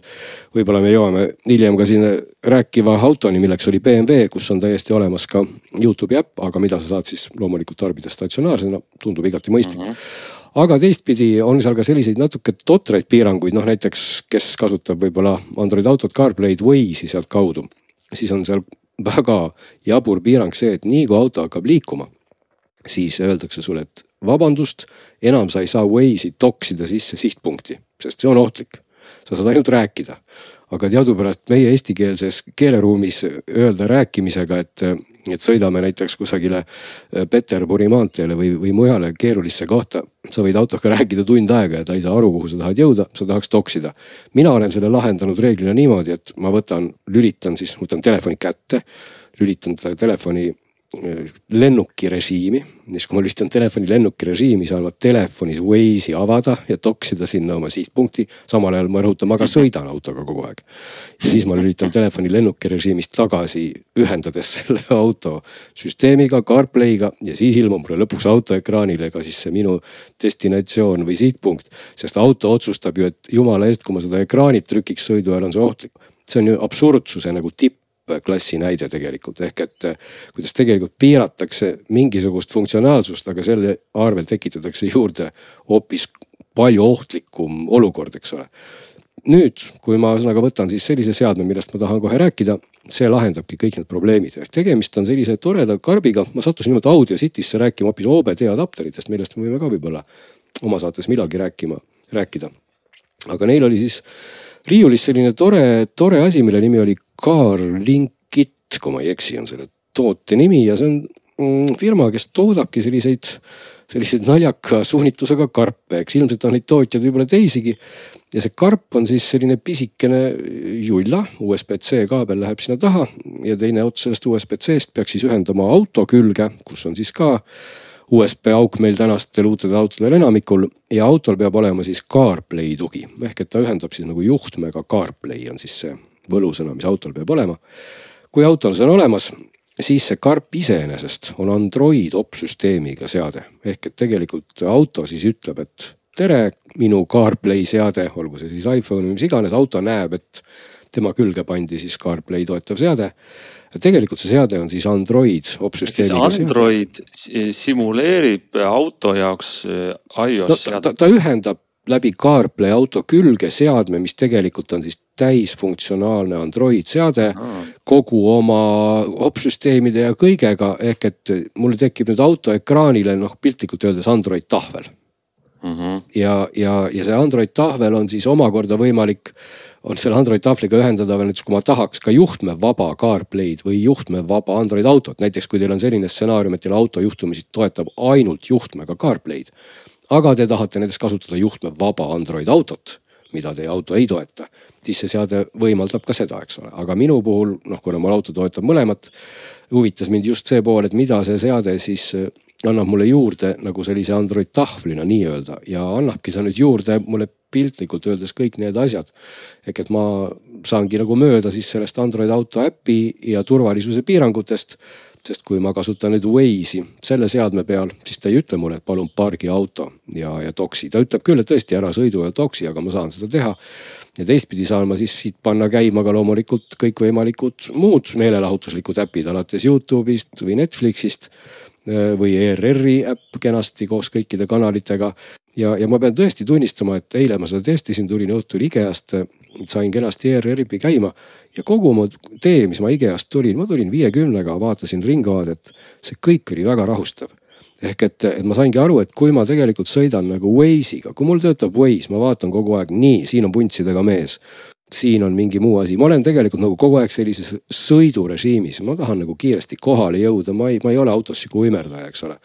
võib-olla me jõuame hiljem ka siin rääkiva autoni, milleks oli BMW, kus on täiesti olemas ka Youtube'i äpp, aga mida sa saad siis loomulikult tarbida statsionaarsena, tundub igati mõistlik mm. -hmm aga teistpidi on seal ka selliseid natuke totraid piiranguid, noh näiteks, kes kasutab võib-olla Android autot, CarPlay'd, Waze'i sealtkaudu. siis on seal väga jabur piirang see, et nii kui auto hakkab liikuma siis öeldakse sulle, et vabandust, enam sa ei saa Waze'i toksida sisse sihtpunkti, sest see on ohtlik. sa saad ainult rääkida. aga teadupärast meie eestikeelses keeleruumis öelda rääkimisega, et, et sõidame näiteks kusagile Peterburi maanteele või, või mujale keerulisse kohta. sa võid autoga rääkida tund aega ja ta ei saa aru, kuhu sa tahad jõuda, sa tahaks toksida. mina olen selle lahendanud reeglina niimoodi, et ma võtan, lülitan siis, võtan telefoni kätte lülitan telefoni lennukirežiimi. siis kui ma lülitan telefoni lennukirežiimi, saan ma telefonis Waze'i avada ja toksida sinna oma sihtpunkti. samal ajal ma rõhutan, ma ka sõidan autoga kogu aeg. ja siis ma lülitan telefoni lennukirežiimist tagasi, ühendades selle auto süsteemiga, CarPlay'ga ja siis ilmub mulle lõpuks autoekraanile ka siis see minu destinatsioon või sihtpunkt. sest auto otsustab ju, et jumala eest, kui ma seda ekraani trükiks sõidu ajal, on see ohtlik. see on ju absurdsuse nagu tipp klassi näide tegelikult ehk et eh, kuidas tegelikult piiratakse mingisugust funktsionaalsust, aga selle arvel tekitatakse juurde hoopis palju ohtlikum olukord, eks ole. nüüd, kui ma ühesõnaga võtan siis sellise seadme, millest ma tahan kohe rääkida, see lahendabki kõik need probleemid, ehk tegemist on sellise toreda karbiga, ma sattusin nimelt Audio City'sse rääkima hoopis OBD adapteritest, millest me võime ka võib-olla oma saates millalgi rääkima, rääkida. aga neil oli siis riiulis selline tore, tore asi, mille nimi oli Carlinkit, kui ma ei eksi, on selle toote nimi ja see on mm, firma, kes toodabki selliseid, selliseid naljaka suunitlusega karpe, eks ilmselt on neid tootjaid võib-olla teisigi. ja see karp on siis selline pisikene julla, USB-C kaabel läheb sinna taha ja teine ots sellest USB-C-st peaks siis ühendama auto külge, kus on siis ka USB auk meil tänastel uutel autodel enamikul ja autol peab olema siis CarPlay tugi ehk et ta ühendab siis nagu juhtmega CarPlay on siis see võlusõna, mis autol peab olema. kui autol see on olemas, siis see karp iseenesest on Android opsüsteemiga seade ehk et tegelikult auto siis ütleb, et tere, minu CarPlay seade, olgu see siis iPhone või mis iganes, auto näeb, et tema külge pandi siis CarPlay toetav seade. tegelikult see seade on siis Android opsüsteemiga seade. Android simuleerib auto jaoks äh, iOS no, seadet. ta, ta ühendab läbi CarPlay auto külge seadme, mis tegelikult on siis täisfunktsionaalne Android seade kogu oma opsüsteemide ja kõigega. ehk et mul tekib nüüd auto ekraanile noh piltlikult öeldes Android tahvel mm. -hmm. ja, ja, ja see Android tahvel on siis omakorda võimalik, on selle Android tahvliga ühendada veel näiteks, kui ma tahaks ka juhtmevaba CarPlay'd või juhtmevaba Android autot. näiteks kui teil on selline stsenaarium, et teil auto juhtumisi toetab ainult juhtmega CarPlay'd aga te tahate näiteks kasutada juhtmevaba Android autot, mida teie auto ei toeta, siis see seade võimaldab ka seda, eks ole, aga minu puhul noh, kuna mul auto toetab mõlemat, huvitas mind just see pool, et mida see seade siis annab mulle juurde nagu sellise Android tahvlina nii-öelda ja annabki ta nüüd juurde mulle piltlikult öeldes kõik need asjad. ehk et ma saangi nagu mööda siis sellest Android auto äpi ja turvalisuse piirangutest sest kui ma kasutan nüüd Waze'i selle seadme peal, siis ta ei ütle mulle, et palun pargi auto ja, ja toksi. ta ütleb küll, et tõesti ära sõidu ja toksi, aga ma saan seda teha. ja teistpidi saan ma siis siit panna käima ka loomulikult kõikvõimalikud muud meelelahutuslikud äpid alates Youtube'ist või Netflixist või ERR-i äpp kenasti koos kõikide kanalitega. ja, ja ma pean tõesti tunnistama, et eile ma seda testisin, tulin õhtul IKEA-st, sain kenasti ERR-i käima ja kogu mu tee, mis ma IKEA-st tulin, ma tulin viiekümnega, vaatasin Ringvaadet, see kõik oli väga rahustav ehk et, et ma saingi aru, et kui ma tegelikult sõidan nagu Waze'iga, kui mul töötab Waze, ma vaatan kogu aeg, nii, siin on vuntsidega mees. Siin on mingi muu asi, ma olen tegelikult nagu kogu aeg sellises sõidurežiimis, ma tahan nagu kiiresti kohale jõuda, ma ei, ma ei ole autos sihuke uimerdaja, eks ole.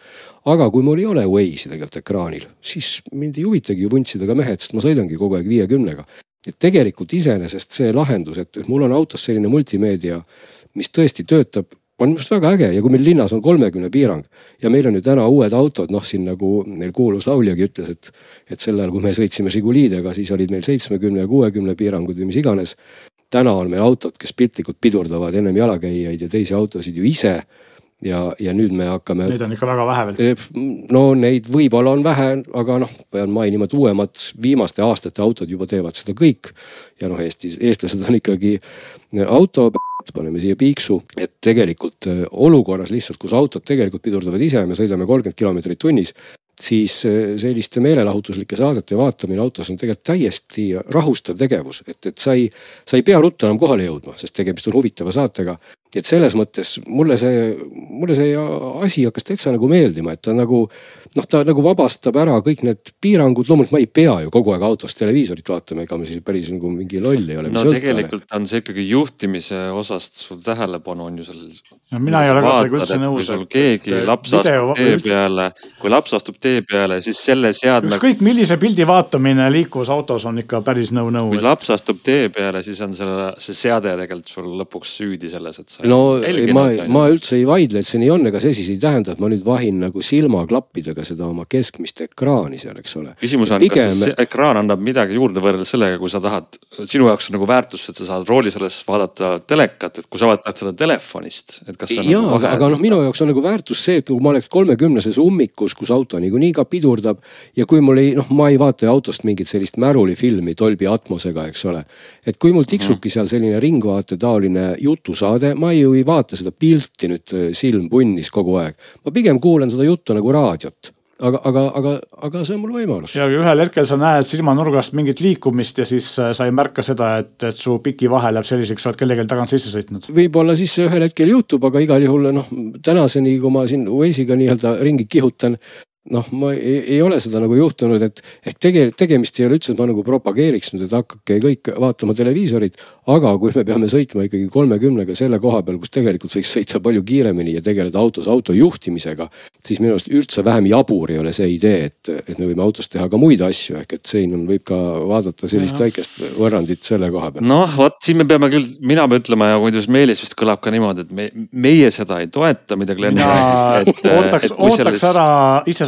aga kui mul ei ole Waze'i tegelikult ekraanil, siis mind ei huvitagi vuntsidega mehed, sest ma sõidangi kogu aeg viiekümnega. Et tegelikult iseenesest see lahendus, et mul on autos selline multimeedia, mis tõesti töötab, on minu arust väga äge ja kui meil linnas on kolmekümne piirang ja meil on ju täna uued autod, noh siin nagu meil kuulus lauljagi ütles, et, et sel ajal, kui me sõitsime Žigulidega, siis olid meil seitsmekümne ja kuuekümne piirangud või mis iganes. täna on meil autod, kes piltlikult pidurdavad ennem jalakäijaid ja teisi autosid ju ise ja, ja nüüd me hakkame. Neid on ikka väga vähe veel. no neid võib-olla on vähe, aga noh, pean mainima, et uuemad viimaste aastate autod juba teevad seda kõik. ja noh, Eestis, eestlased on ikkagi auto, paneme siia piiksu, et tegelikult äh, olukorras lihtsalt, kus autod tegelikult pidurdavad ise, me sõidame kolmkümmend kilomeetrit tunnis siis äh, selliste meelelahutuslike saadete vaatamine autos on tegelikult täiesti rahustav tegevus, et, et sa ei, sa ei pea ruttu enam kohale jõudma, sest tegemist on huvitava saatega et selles mõttes mulle see, mulle see asi hakkas täitsa nagu meeldima, et ta nagu noh, ta nagu vabastab ära kõik need piirangud, loomulikult ma ei pea ju kogu aeg autos televiisorit vaatama, ega ma siis päris nagu mingi loll ei ole. no tegelikult on see ikkagi juhtimise osast sul tähelepanu on ju seal. no mina ei ole ka sellega üldse nõus. kui sul keegi laps astub tee peale, kui laps astub tee peale, siis selle seadme. ükskõik millise pildi vaatamine liikuvas autos on ikka päris no-no. kui laps astub tee peale, siis on selle, see seade tegelikult sul lõpuks süüdi selles, et no ma, ma üldse ei vaidle, et see nii on, ega see siis ei tähenda, et ma nüüd vahin nagu silmaklappidega seda oma keskmist ekraani seal, eks ole. küsimus on, kas see ekraan annab midagi juurde võrreldes sellega, kui sa tahad, sinu jaoks on nagu väärtus, et sa saad roolis olles vaadata telekat, et kui sa vaatad seda telefonist, et kas. ja, nagu aga, aga noh, minu jaoks on nagu väärtus see, et kui ma oleks kolmekümneses ummikus, kus auto niikuinii ka pidurdab ja kui mul ei, noh, ma ei vaata ju autost mingit sellist märulifilmi Dolby Atmosega, eks ole. Et kui mul tiksubki seal selline ringvaate taoline jutusaade, ma ju ei vaata seda pilti nüüd äh, silm punnis kogu aeg. ma pigem kuulan seda juttu nagu raadiot aga, aga, aga, aga see on mul võimalus. ja ühel hetkel sa näed silmanurgast mingit liikumist ja siis äh, sa ei märka seda, et, et su piki vahe läheb selliseks, sa oled kellelgi tagant sisse sõitnud. võib-olla siis ühel hetkel juhtub, aga igal juhul noh, tänaseni, kui ma siin Waze'iga nii-öelda ringi kihutan noh, ma ei, ei ole seda nagu juhtunud, et ehk tege-, tegemist ei ole üldse, et ma nagu propageeriks nüüd, et hakake kõik vaatama televiisorit. aga kui me peame sõitma ikkagi kolmekümnega selle koha peal, kus tegelikult võiks sõita palju kiiremini ja tegeleda autos auto juhtimisega. siis minu arust üldse vähem jabur ei ole see idee, et, et me võime autos teha ka muid asju, ehk et siin on, võib ka vaadata sellist ja. väikest võrrandit selle koha peal. noh, vot siin me peame küll, mina pean ütlema ja muideks Meelis vist kõlab ka niimoodi, et me, meie seda ei toeta, mida Glen räägib. ootaks, ootaks selles... ära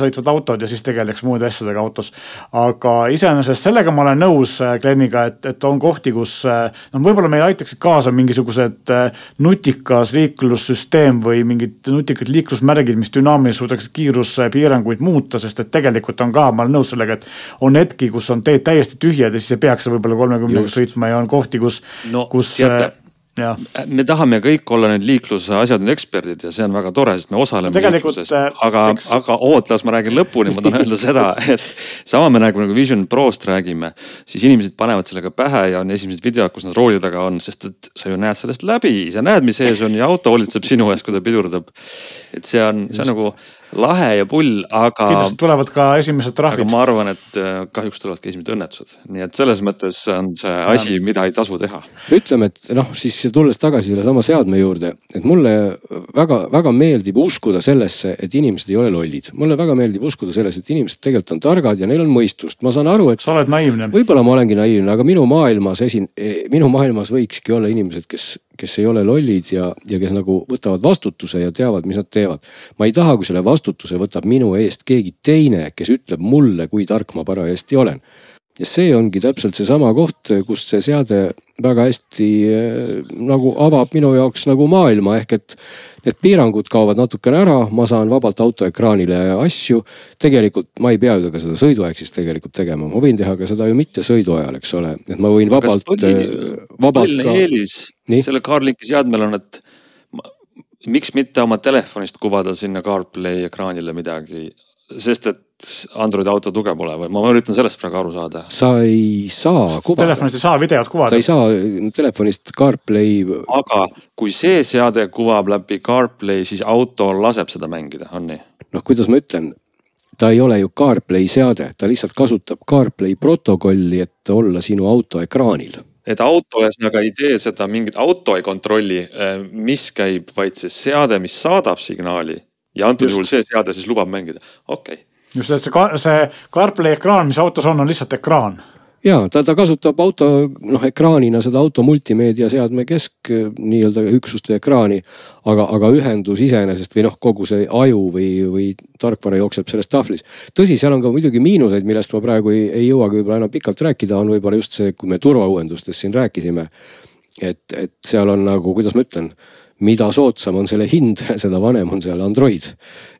isesõitvad autod ja siis tegeleks muude asjadega autos. aga iseenesest sellega ma olen nõus äh, Gleniga, et, et on kohti, kus noh, võib-olla meil aitaksid kaasa mingisugused äh, nutikas liiklussüsteem või mingid nutikad liiklusmärgid, mis dünaamiliselt suudaks kiiruspiiranguid muuta, sest et tegelikult on ka, ma olen nõus sellega, et on hetki, kus on teed täiesti tühjad ja siis ei peaks võib-olla kolmekümnega sõitma ja on kohti, kus no,, kus teate me tahame kõik olla need liikluse asjad eksperdid ja see on väga tore, sest me osaleme liikluses. Äh, aga eks..., aga oota, las ma räägin lõpuni, ma tahan öelda seda, et sama me nagu, nagu Vision Prost räägime, siis inimesed panevad sellega pähe ja on esimesed videod, kus nad rooli taga on, sest et sa ju näed sellest läbi, sa näed, mis ees on ja auto hoolitseb sinu eest, kui ta pidurdab. et see on, see on nagu lahe ja pull, aga. kindlasti tulevad ka esimesed trahvid. aga ma arvan, et äh, kahjuks tulevad ka esimesed õnnetused, nii et selles mõttes on see asi, mida ei tasu teha. ütleme, et noh, siis tulles tagasi sellesama seadme juurde, et mulle väga-väga meeldib uskuda sellesse, et inimesed ei ole lollid. mulle väga meeldib uskuda sellesse, et inimesed tegelikult on targad ja neil on mõistust, ma saan aru, et. sa oled naiivne. võib-olla ma olengi naiivne, aga minu maailmas esin-, minu maailmas võikski olla inimesed, kes kes ei ole lollid ja, ja kes nagu võtavad vastutuse ja teavad, mis nad teevad. ma ei taha, kui selle vastutuse võtab minu eest keegi teine, kes ütleb mulle, kui tark ma parajasti olen. ja see ongi täpselt seesama koht, kust see seade väga hästi eh, nagu avab minu jaoks nagu maailma, ehk et need piirangud kaovad natukene ära, ma saan vabalt autoekraanile asju. tegelikult ma ei pea ju ka seda sõiduaeg siis tegelikult tegema, ma võin teha ka seda ju mitte sõidu ajal, eks ole, et ma võin vabalt. põhiline ka... eelis sellel CarLinki seadmel on, et miks mitte oma telefonist kuvada sinna CarPlay ekraanile midagi, sest et Androidi auto tuge pole või ma üritan sellest praegu aru saada. sa ei saa kuvada. Telefonist ei saa videot kuvada. sa ei saa telefonist CarPlay. aga kui see seade kuvab läbi CarPlay, siis auto laseb seda mängida, on nii? noh, kuidas ma ütlen, ta ei ole ju CarPlay seade, ta lihtsalt kasutab CarPlay protokolli, et olla sinu auto ekraanil et auto ühesõnaga ei tee seda, mingit auto ei kontrolli, äh, mis käib, vaid see seade, mis saadab signaali ja antud juhul see seade siis lubab mängida, okei okay just, et see, see CarPlay ekraan, mis autos on, on lihtsalt ekraan ja ta, ta kasutab auto noh ekraanina seda auto multimeediaseadme kesk nii-öelda üksust või ekraani. aga, aga ühendus iseenesest või noh, kogu see aju või, või tarkvara jookseb selles tahvlis. tõsi, seal on ka muidugi miinuseid, millest ma praegu ei, ei jõuagi võib-olla enam pikalt rääkida, on võib-olla just see, kui me turvauuendustest siin rääkisime. et, et seal on nagu, kuidas ma ütlen mida soodsam on selle hind, seda vanem on seal Android.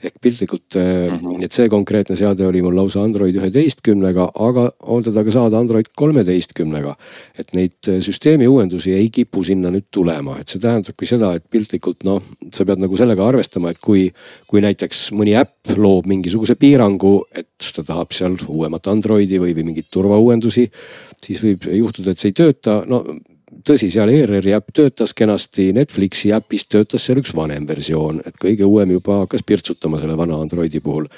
ehk piltlikult mm, -hmm. et see konkreetne seade oli mul lausa Android üheteistkümnega, aga on teda ka saada Android kolmeteistkümnega. et neid äh, süsteemi uuendusi ei kipu sinna nüüd tulema, et see tähendabki seda, et piltlikult noh, sa pead nagu sellega arvestama, et kui, kui näiteks mõni äpp loob mingisuguse piirangu, et ta tahab seal uuemat Androidi või, või mingeid turvauuendusi, siis võib juhtuda, et see ei tööta, no tõsi, seal ERR-i äpp töötas kenasti, Netflixi äpis töötas seal üks vanem versioon, et kõige uuem juba hakkas pirtsutama selle vana Androidi puhul.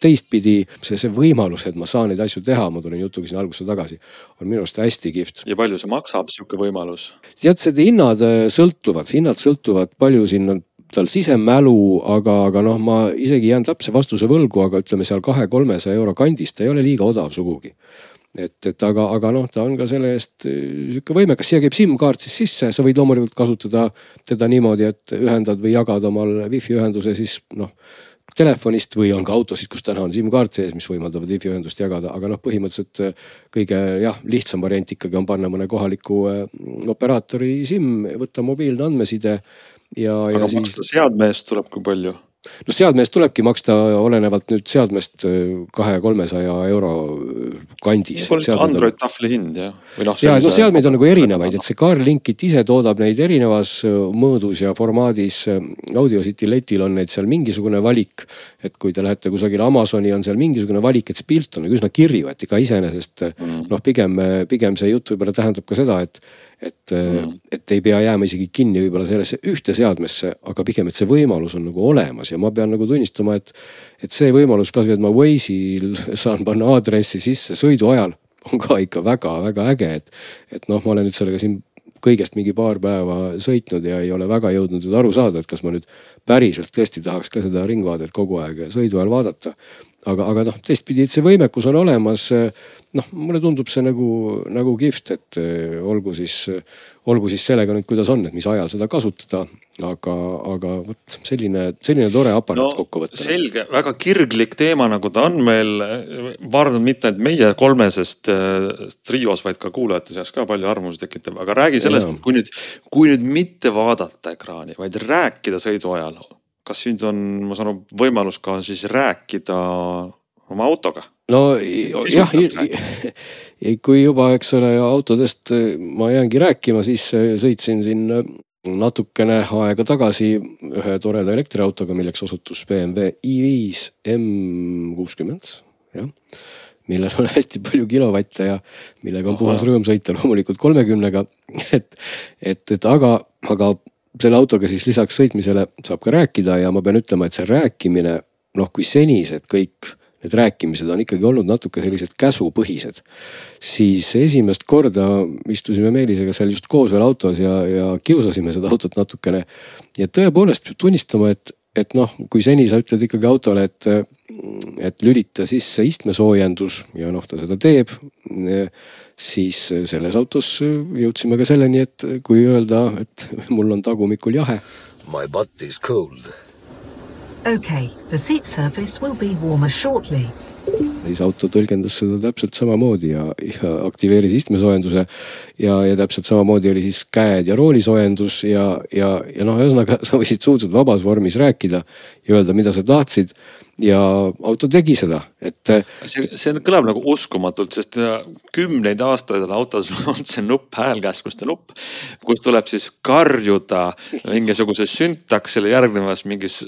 teistpidi see, see võimalus, et ma saan neid asju teha, ma tulin jutuga sinna algusse tagasi, on minu arust hästi kihvt. ja palju see maksab, sihuke võimalus? tead, see hinnad äh, sõltuvad, hinnad sõltuvad palju siin on tal sisemälu, aga, aga noh, ma isegi jään täpse vastuse võlgu, aga ütleme seal kahe-kolmesaja euro kandis, ta ei ole liiga odav sugugi et, et aga, aga noh, ta on ka selle eest äh, sihuke võimekas, siia käib SIM-kaart siis sisse, sa võid loomulikult kasutada teda niimoodi, et ühendad või jagad omal wifi ühenduse siis noh telefonist või on ka autosid, kus täna on SIM-kaart sees, mis võimaldavad wifi ühendust jagada, aga noh, põhimõtteliselt äh, kõige jah, lihtsam variant ikkagi on panna mõne kohaliku äh, operaatori SIM, võtta mobiilne andmeside ja. aga siis... maksta seadme eest tuleb kui palju? No seadme eest tulebki maksta olenevalt nüüd seadmest äh, kahe-kolmesaja euro kandis. Android tahvli hind jah, või noh. ja no seadmeid on nagu erinevaid, et see CarLinkit ise toodab neid erinevas äh, mõõdus ja formaadis. Äh, Audiocity letil on neid seal mingisugune valik. et kui te lähete kusagile Amazoni, on seal mingisugune valik, et see pilt on nagu üsna kirju, et ega iseenesest mm. noh, pigem, pigem see jutt võib-olla tähendab ka seda, et et mm., et ei pea jääma isegi kinni võib-olla sellesse ühte seadmesse, aga pigem, et see võimalus on nagu olemas ja ma pean nagu tunnistama, et. et see võimalus kasvõi, et ma Waze'il saan panna aadressi sisse sõidu ajal on ka ikka väga-väga äge, et. et noh, ma olen nüüd sellega siin kõigest mingi paar päeva sõitnud ja ei ole väga jõudnud nüüd aru saada, et kas ma nüüd päriselt tõesti tahaks ka seda ringvaadet kogu aeg sõidu ajal vaadata. Aga, aga noh, teistpidi, see võimekus on olemas noh, mulle tundub see nagu, nagu kihvt, et eh, olgu siis, olgu siis sellega nüüd, kuidas on, et mis ajal seda kasutada. aga, aga vot selline, selline tore aparaat no, kokkuvõttes. selge, väga kirglik teema, nagu ta on meil. ma arvan, et mitte ainult meie kolmesest eh, trios, vaid ka kuulajate seas ka palju arvamusi tekitab, aga räägi sellest, et kui nüüd, kui nüüd mitte vaadata ekraani, vaid rääkida sõidu ajal. Kas nüüd on, ma saan aru, võimalus ka siis rääkida oma autoga no jah, kui juba, eks ole, autodest äh, ma jäängi rääkima, siis äh, sõitsin siin äh, natukene aega tagasi ühe toreda elektriautoga, milleks osutus BMW i5 M60, jah. millel on hästi palju kilovatte ja millega on puhas rõõm sõita loomulikult kolmekümnega. et, et, et aga, aga selle autoga siis lisaks sõitmisele saab ka rääkida ja ma pean ütlema, et see rääkimine, noh, kui senised kõik need rääkimised on ikkagi olnud natuke sellised käsupõhised. siis esimest korda istusime Meelisega seal just koos veel autos ja, ja kiusasime seda autot natukene. ja tõepoolest peab tunnistama, et, et noh, kui seni sa ütled ikkagi autole, et, et lülita sisse istmesoojendus ja noh, ta seda teeb. Siis selles autos jõudsime ka selleni, et kui öelda, et mul on tagumikul jahe. My butt is cold Okay, the seat surface will be warmer shortly. siis auto tõlgendas seda täpselt samamoodi ja, ja aktiveeris istmesoojenduse. ja, ja täpselt samamoodi oli siis käed ja roolisoojendus ja, ja, ja noh, ühesõnaga sa võisid suhteliselt vabas vormis rääkida ja öelda, mida sa tahtsid ja auto tegi seda, et. see, see kõlab nagu uskumatult, sest äh, kümneid aastaid on autos olnud see nupp, häälkäskluste nupp. kus tuleb siis karjuda mingisuguse süntaksile järgnevas mingis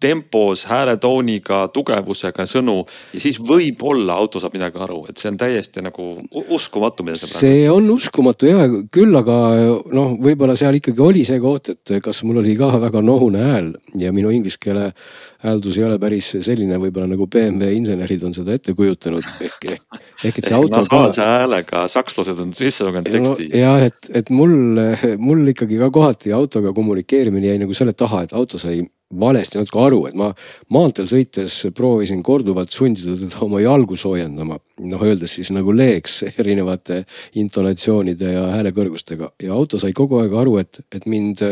tempos, hääletooniga, tugevusega sõnu. ja siis võib-olla auto saab midagi aru, et see on täiesti nagu uskumatu, mida sa praegu. see on uskumatu ja küll, aga noh, võib-olla seal ikkagi oli see koht, et kas mul oli ka väga nohune hääl ja minu inglise keele hääldus ei ole päris selline võib-olla nagu BMW insenerid on seda ette kujutanud ehk, ehk, ehk et see auto. nasaalse häälega sakslased on sisse lugenud teksti no,. jah, et, et mul, mul ikkagi ka kohati autoga kommunikeerimine jäi nagu selle taha, et auto sai valesti natuke aru, et ma maanteel sõites proovisin korduvalt sundida teda oma jalgu soojendama. noh, öeldes siis nagu leeks erinevate intonatsioonide ja häälekõrgustega ja auto sai kogu aeg aru, et, et mind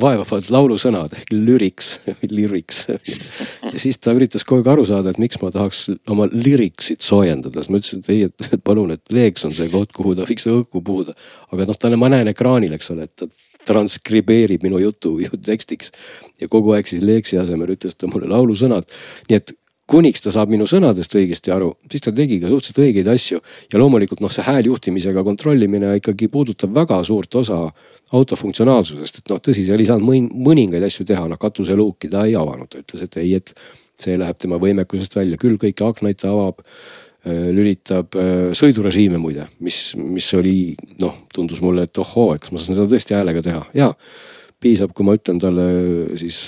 vaevavad laulusõnad ehk lyrics, lyrics. ja siis ta üritas kogu aeg aru saada, et miks ma tahaks oma lyricsit soojendada, siis ma ütlesin, et ei, et palun, et leeks on see koht, kuhu ta võiks õhku puhuda. aga noh, talle ma näen ekraanil, eks ole, et ta transkribeerib minu jutu ju tekstiks. ja kogu aeg siis Leeksi asemel ütles ta mulle laulusõnad. nii et kuniks ta saab minu sõnadest õigesti aru, siis ta tegi ka suhteliselt õigeid asju. ja loomulikult noh, see hääljuhtimisega kontrollimine ikkagi puudutab väga suurt osa auto funktsionaalsusest, et noh, tõsi, seal ei saanud mõningaid asju teha, noh katuseluuki ta ei avanud, ta ütles, et ei, et see läheb tema võimekusest välja, küll kõiki aknaid ta avab lülitab äh, sõidurežiime muide, mis, mis oli noh, tundus mulle, et ohoo, et kas ma saan seda tõesti häälega teha. Ja piisab, kui ma ütlen talle siis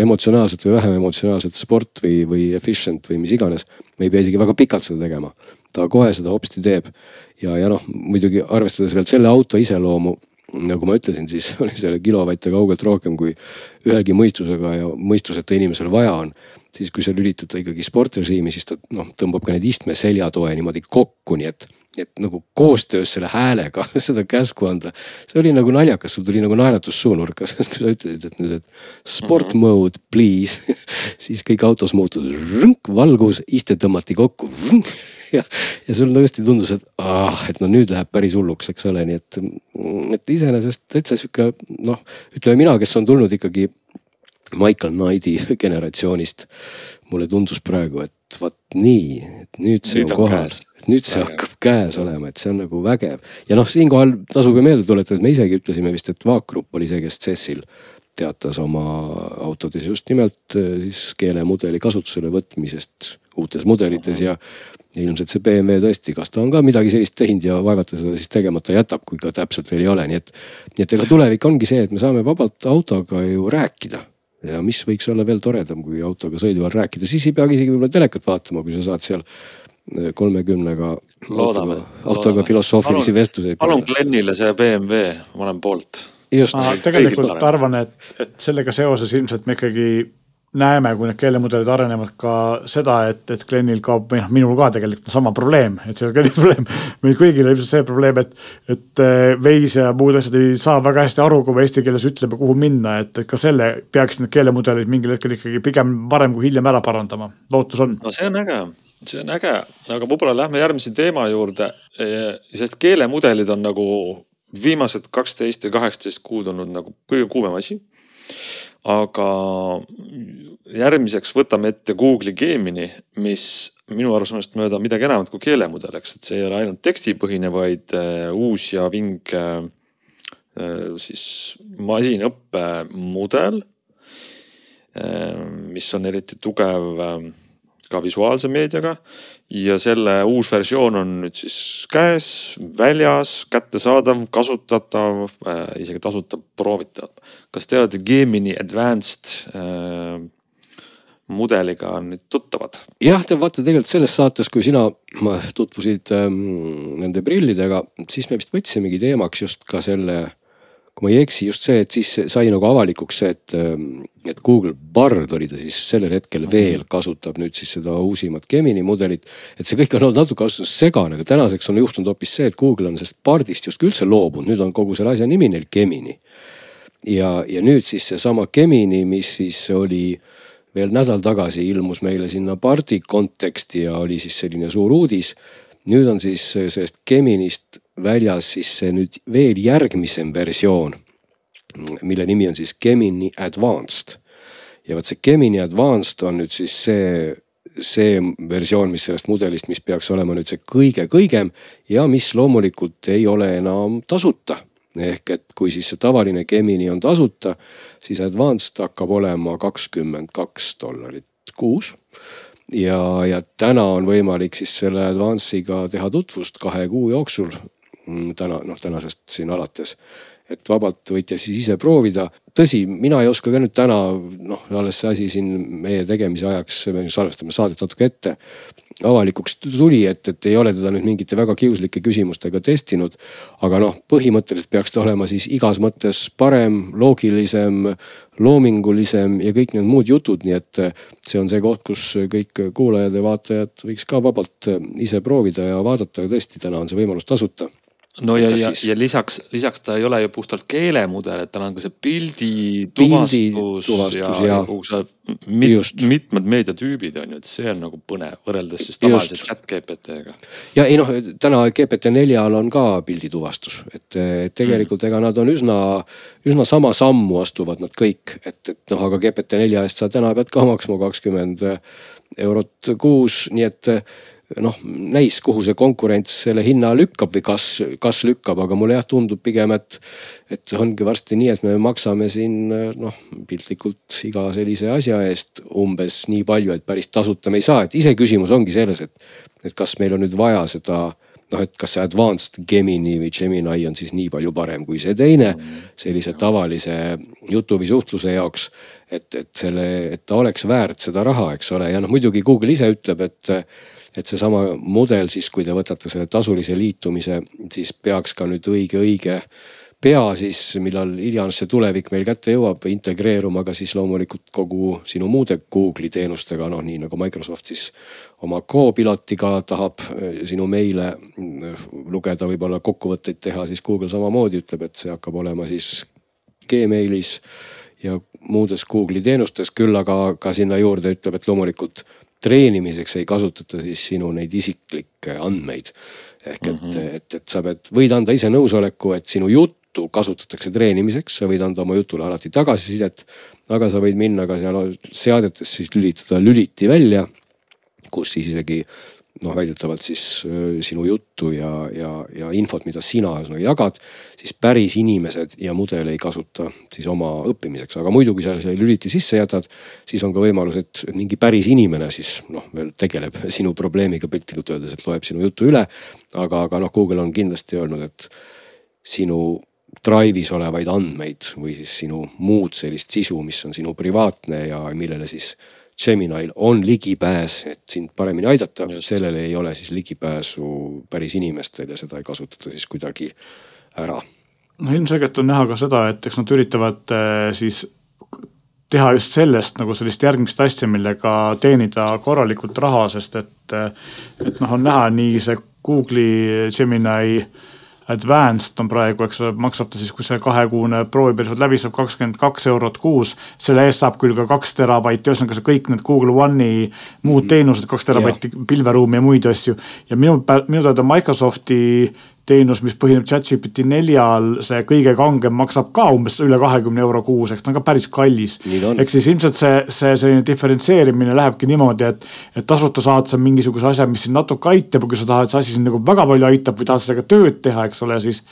emotsionaalselt või vähem emotsionaalselt sport või, või efficient või mis iganes. me ei pea isegi väga pikalt seda tegema, ta kohe seda hopsti teeb. Ja, ja noh, muidugi arvestades veel selle auto iseloomu nagu ma ütlesin, siis oli selle kilovatte kaugelt rohkem, kui ühegi mõistusega ja mõistuseta inimesel vaja on. siis kui sa lülitad ta ikkagi sportrežiimi, siis ta noh, tõmbab ka need istme seljatoe niimoodi kokku, nii et et nagu koostöös selle häälega seda käsku anda. see oli nagu naljakas, sul tuli nagu naeratus suunurka, sest kui sa ütlesid, et nüüd, et sport mhm. mode please siis kõik autos muutus, valgus, iste tõmmati kokku. ja, ja sul tõesti tundus, et ah, et no nüüd läheb päris hulluks, eks ole, nii et, et iseenesest täitsa sihuke noh, ütleme mina, kes on tulnud ikkagi Michael Knighti generatsioonist. mulle tundus praegu, et vot nii, et nüüd see nüüd on kohas nüüd see hakkab käes olema, et see on nagu vägev. ja noh, siinkohal tasub ju meelde tuletada, et me isegi ütlesime vist, et Vaak Grupp oli see, kes CES-il teatas oma autodes just nimelt eh, siis keelemudeli kasutusele võtmisest uutes mudelites ja ja ilmselt see BMW tõesti, kas ta on ka midagi sellist teinud ja vaevalt ta seda siis tegemata jätab, kui ka täpselt veel ei ole, nii et. nii et ega tulevik ongi see, et me saame vabalt autoga ju rääkida. ja mis võiks olla veel toredam, kui autoga sõidu ajal rääkida, siis ei peagi isegi võib-olla telekat vaatama, kui sa saad seal äh, kolmekümnega autoga, autoga filosoofilisi vestlusi. palun Glenile see BMW, ma olen poolt. ma tegelikult arvan, et, et sellega seoses ilmselt me ikkagi näeme, kui need keelemudelid arenevad ka seda, et, et Glenil kaob või noh, minul ka tegelikult sama probleem, et see ole Gleni probleem. meil kõigil on ilmselt see probleem, et, et eh, veis ja muud asjad ei saa väga hästi aru, kui me eesti keeles ütleme, kuhu minna, et, et ka selle peaksid need keelemudelid mingil hetkel ikkagi pigem varem kui hiljem ära parandama, lootus on. no see on äge, see on äge, aga võib-olla lähme järgmise teema juurde, eh, sest keelemudelid on nagu viimased kaksteist või kaheksateist kuud olnud nagu kõige kuumem asi aga järgmiseks võtame ette Google'i Gemini, mis minu arusaamist mööda midagi enamat kui keelemudel, eks, et see ei ole ainult tekstipõhine, vaid äh, uus ja vinge äh, siis masinõppemudel. Äh, mis on eriti tugev ka visuaalse meediaga ja selle uus versioon on nüüd siis käes, väljas, kättesaadav, kasutatav äh,, isegi tasuta proovitav. kas te olete Gemini Advanced äh, mudeliga nüüd tuttavad? jah, te vaata tegelikult selles saates, kui sina tutvusid ähm, nende prillidega, siis me vist võtsimegi teemaks just ka selle kui ma ei eksi, just see, et siis sai nagu avalikuks see, et, ähm, et Google Bard oli ta siis sellel hetkel veel kasutab nüüd siis seda uusimat Gemini mudelit. et see kõik on olnud natuke ausalt öeldes segane, aga tänaseks on juhtunud hoopis see, et Google on sellest Bardist justkui üldse loobunud, nüüd on kogu selle asja nimi neil Gemini. ja, ja nüüd siis seesama Gemini, mis siis oli veel nädal tagasi ilmus meile sinna Bardi konteksti ja oli siis selline suur uudis. Nüüd on siis sellest Geminist väljas siis see nüüd veel järgmisem versioon, mille nimi on siis Gemini Advanced. ja vot see Gemini Advanced on nüüd siis see, see versioon, mis sellest mudelist, mis peaks olema nüüd see kõige-kõigem ja mis loomulikult ei ole enam tasuta ehk et kui siis see tavaline Gemini on tasuta, siis Advanced hakkab olema kakskümmend kaks dollarit kuus ja, ja täna on võimalik siis selle Advance'iga teha tutvust kahe kuu jooksul Mm, täna noh, tänasest siin alates. et vabalt võite siis ise proovida. tõsi, mina ei oska ka nüüd täna noh, alles see asi siin meie tegemise ajaks, me salvestame saadet natuke ette avalikuks tuli, et, et ei ole teda nüüd mingite väga kiuslike küsimustega testinud. aga noh, põhimõtteliselt peaks ta olema siis igas mõttes parem, loogilisem, loomingulisem ja kõik need muud jutud, nii et see on see koht, kus kõik kuulajad ja vaatajad võiks ka vabalt ise proovida ja vaadata, tõesti täna on see võimalus tasuta no ja, ja, ja lisaks, lisaks ta ei ole ju puhtalt keelemudel, et tal on ka see pildi tuvastus, tuvastus ja, ja kogu see mit, mitmed meediatüübid on ju, et see on nagu põnev võrreldes siis tavalise chat GPT-ga. ja ei noh, täna GPT4-l on ka pildituvastus, et, et tegelikult ega nad on üsna, üsna sama sammu astuvad nad kõik, et, et noh, aga GPT4 eest sa täna pead ka maksma kakskümmend eurot kuus, nii et noh, näis, kuhu see konkurents selle hinna lükkab või kas, kas lükkab, aga mulle jah tundub pigem, et. et ongi varsti nii, et me maksame siin noh, piltlikult iga sellise asja eest umbes nii palju, et päris tasuta me ei saa, et iseküsimus ongi selles, et. et kas meil on nüüd vaja seda noh, et kas see advanced Gemini või Gemini on siis nii palju parem kui see teine sellise tavalise jutu või suhtluse jaoks. et, et selle, et ta oleks väärt seda raha, eks ole, ja noh, muidugi Google ise ütleb, et et seesama mudel siis, kui te võtate selle tasulise liitumise, siis peaks ka nüüd õige, õige pea siis, millal iganes see tulevik meil kätte jõuab, integreeruma ka siis loomulikult kogu sinu muude Google'i teenustega, noh nii nagu Microsoft siis oma Copilotiga tahab eh, sinu meile eh, lugeda, võib-olla kokkuvõtteid teha, siis Google samamoodi ütleb, et see hakkab olema siis Gmailis ja muudes Google'i teenustes, küll aga ka sinna juurde ütleb, et loomulikult treenimiseks ei kasutata siis sinu neid isiklikke andmeid. ehk et mm, -hmm. et, et sa pead, võid anda ise nõusoleku, et sinu juttu kasutatakse treenimiseks, sa võid anda oma jutule alati tagasisidet. aga sa võid minna ka seal seadetes siis lülitada lüliti välja, kus siis isegi noh, väidetavalt siis sinu juttu ja, ja, ja infot, mida sina ühesõnaga jagad, siis päris inimesed ja mudel ei kasuta siis oma õppimiseks, aga muidu, kui sa selle lüliti sisse jätad, siis on ka võimalus, et mingi päris inimene siis noh, veel tegeleb sinu probleemiga piltlikult öeldes, et loeb sinu jutu üle. aga, aga noh, Google on kindlasti öelnud, et sinu Drive'is olevaid andmeid või siis sinu muud sellist sisu, mis on sinu privaatne ja millele siis Geminil on ligipääs, et sind paremini aidata, sellele ei ole siis ligipääsu päris inimestel ja seda ei kasutata siis kuidagi ära. no ilmselgelt on näha ka seda, et eks nad üritavad äh, siis teha just sellest nagu sellist järgmist asja, millega teenida korralikult raha, sest et, äh, et noh, on näha nii see Google'i Gemini Advanced on praegu, eks ole, maksab ta siis, kui see kahekuune prooviperiood läbi saab, kakskümmend kaks eurot kuus. selle eest saab küll ka kaks terabaiti, ühesõnaga see kõik need Google One'i muud mhm. teenused, kaks terabaiti pilveruumi ja muid asju. ja minu, minu teada Microsofti teenus, mis põhineb chat-GPT neljal, see kõige kangem maksab ka umbes üle kahekümne euro kuus, ehk ta on ka päris kallis. ehk siis ilmselt see, see selline diferentseerimine lähebki niimoodi, et, et tasuta saad sa mingisuguse asja, mis sind natuke aitab ja kui sa tahad, et see asi sind nagu väga palju aitab või tahad sellega tööd teha, eks ole, siis.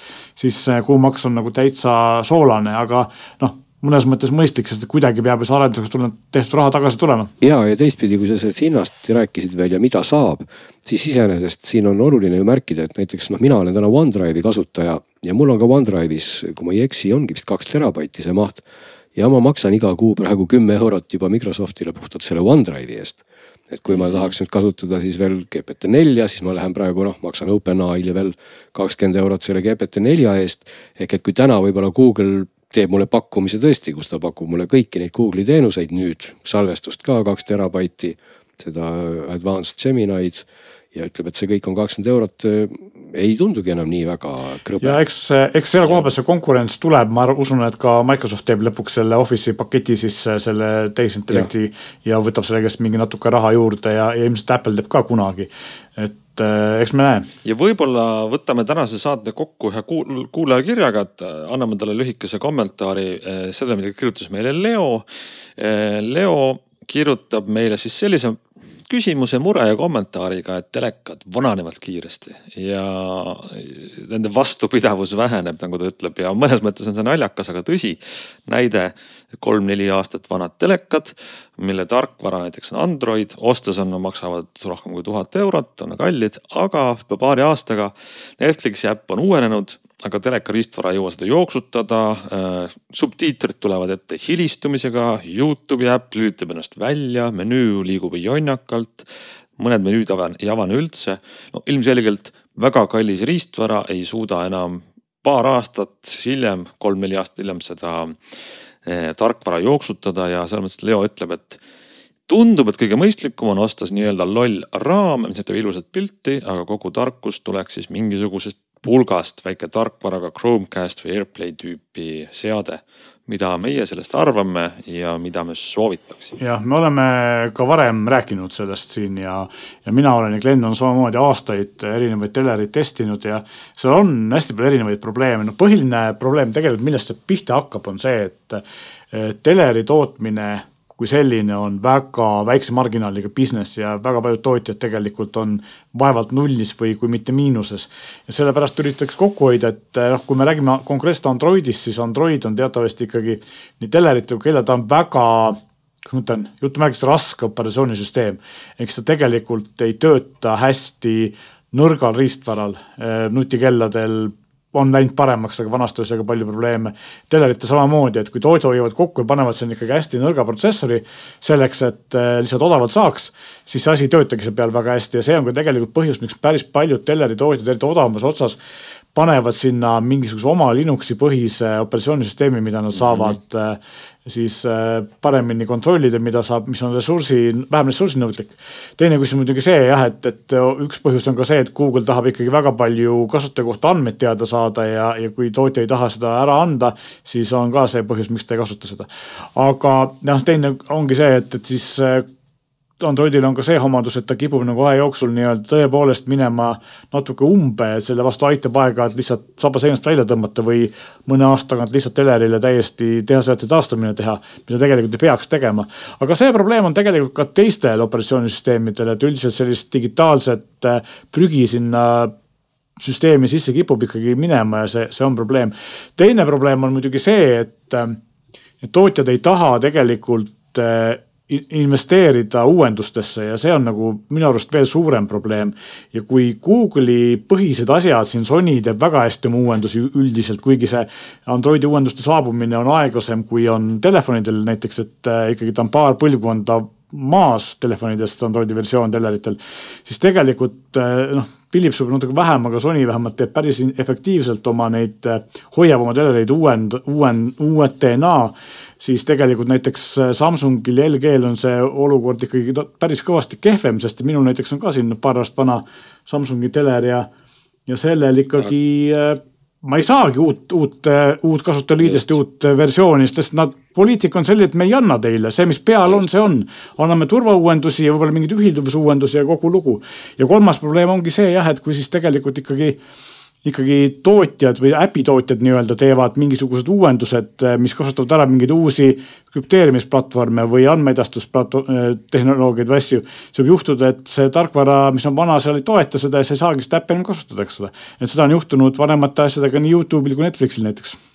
siis kuumaks on nagu täitsa soolane, aga noh mõnes mõttes mõistlik, sest kuidagi peab ju see arenduseks tulnud tehtud raha tagasi tulema. ja, ja teistpidi, kui sa sellest hinnast rääkisid veel ja mida saab, siis iseenesest siin on oluline ju märkida, et näiteks noh, mina olen täna OneDrive'i kasutaja ja mul on ka OneDrive'is, kui ma ei eksi, ongi vist kaks terabaiti see maht. ja ma maksan iga kuu praegu kümme eurot juba Microsoftile puhtalt selle OneDrive'i eest et kui ma tahaks nüüd kasutada siis veel GPT-4, siis ma lähen praegu noh, maksan OpenAI-le veel kakskümmend eurot selle GPT-4 eest. ehk et kui täna võib-olla Google teeb mulle pakkumise tõesti, kus ta pakub mulle kõiki neid Google'i teenuseid nüüd, salvestust ka kaks terabaiti, seda advanced Gemini'd ja ütleb, et see kõik on kakskümmend eurot. ei tundugi enam nii väga krõbe. ja eks, eks selle koha peal see konkurents tuleb, ma usun, et ka Microsoft teeb lõpuks selle Office'i paketi sisse selle tehisintellekti ja. ja võtab selle käest mingi natuke raha juurde ja, ja ilmselt Apple teeb ka kunagi. et äh, eks me näe. ja võib-olla võtame tänase saate kokku ühe kuulajakirjaga, et äh, anname talle lühikese kommentaari äh, selle, mida kirjutas meile Leo. Leo kirjutab meile siis sellise küsimuse, mure ja kommentaariga, et telekad vananevad kiiresti ja nende vastupidavus väheneb, nagu ta ütleb ja mõnes mõttes on see naljakas, aga tõsi. näide kolm-neli aastat vanad telekad, mille tarkvara näiteks on Android, ostes on, maksavad rohkem kui tuhat eurot, on kallid, aga paari aastaga Netflixi äpp on uuenenud aga teleka riistvara ei jõua seda jooksutada äh,. subtiitrid tulevad ette hilistumisega, Youtube'i äpp lülitab ennast välja, menüü liigub jonnakalt. mõned menüüd ei avane üldse. no ilmselgelt väga kallis riistvara ei suuda enam paar aastat hiljem, kolm-neli aastat hiljem seda eh, tarkvara jooksutada ja selles mõttes Leo ütleb, et tundub, et kõige mõistlikum on osta nii-öelda loll raam, mis näitab ilusat pilti, aga kogu tarkus tuleks siis mingisugusest pulgast väike tarkvaraga Chromecast või AirPlay tüüpi seade. mida meie sellest arvame ja mida me soovitaksime? jah, me oleme ka varem rääkinud sellest siin ja, ja mina olen ja Glen on samamoodi aastaid erinevaid telereid testinud ja seal on hästi palju erinevaid probleeme, noh põhiline probleem tegelikult, millest see pihta hakkab, on see, et teleri tootmine kui selline on väga väikse marginaaliga business ja väga paljud tootjad tegelikult on vaevalt nullis või kui mitte miinuses. ja sellepärast üritatakse kokku hoida, et eh, noh, kui me räägime konkreetselt Androidist, siis Android on teatavasti ikkagi nii telerite kui kella, ta on väga kuidas ma ütlen, jutumärkides raske operatsioonisüsteem. eks ta tegelikult ei tööta hästi nõrgal riistvaral, eh, nutikelladel on läinud paremaks, aga vanasti oli sellega palju probleeme. telerite samamoodi, et kui toidu hoiavad kokku ja panevad sinna ikkagi hästi nõrga protsessori selleks, et äh, lihtsalt odavalt saaks, siis see asi ei töötagi seal peal väga hästi ja see on ka tegelikult põhjus, miks päris paljud teleritootjad, eriti odavamas otsas panevad sinna mingisuguse oma Linuxi põhise operatsioonisüsteemi, mida nad saavad mm -hmm. Siis äh, paremini kontrollida, mida saab, mis on ressursi, vähem ressursinõudlik. teine küsimus muidugi see jah, et, et üks põhjus on ka see, et Google tahab ikkagi väga palju kasutaja kohta andmeid teada saada ja, ja kui tootja ei taha seda ära anda, siis on ka see põhjus, miks ta ei kasuta seda. aga noh, teine ongi see, et, et siis Androidil on ka see omadus, et ta kipub nagu aja jooksul nii-öelda tõepoolest minema natuke umbe, selle vastu aitab aeg-ajalt lihtsalt saba seinast välja tõmmata või mõne aasta tagant lihtsalt Elerile täiesti tehasejäätmete taastamine teha, mida tegelikult ei peaks tegema. aga see probleem on tegelikult ka teistel operatsioonisüsteemidel, et üldiselt sellist digitaalset äh, prügi sinna süsteemi sisse kipub ikkagi minema ja see, see on probleem. teine probleem on muidugi see, et, äh, tootjad ei taha tegelikult äh, investeerida uuendustesse ja see on nagu minu arust veel suurem probleem. ja kui Google'i põhised asjad siin, Sony teeb väga hästi oma uuendusi üldiselt, kuigi see Androidi uuenduste saabumine on aeglasem, kui on telefonidel näiteks, et äh, ikkagi ta on paar põlvkonda maas telefonidest Androidi versioon teleritel. siis tegelikult äh, noh, Philips võib natuke vähem, aga Sony vähemalt teeb päris efektiivselt oma neid, äh, hoiab oma telereid uuend, uuend, uuetena siis tegelikult näiteks äh, Samsungil ja LG-l on see olukord ikkagi päris kõvasti kehvem, sest minul näiteks on ka siin paar aastat vana Samsungi teler ja, ja sellel ikkagi äh, ma ei saagi uut, uut, äh, uut kasutajaliidest, uut versiooni, sest nad, poliitika on selline, et me ei anna teile, see, mis peal on, see on. anname turvauuendusi ja võib-olla mingeid ühilduvusuuendusi ja kogu lugu. ja kolmas probleem ongi see jah, et kui siis tegelikult ikkagi ikkagi tootjad või äpitootjad nii-öelda teevad mingisugused uuendused, eh, mis kasutavad ära mingeid uusi krüpteerimisplatvorme või andmeedastustehnoloogiaid või asju. siis võib juhtuda, et see tarkvara, mis on vana, seal ei toeta seda ja sa ei saagi seda äppi enam kasutada, eks ole. et seda on juhtunud vanemate asjadega nii Youtube'il kui Netflixil näiteks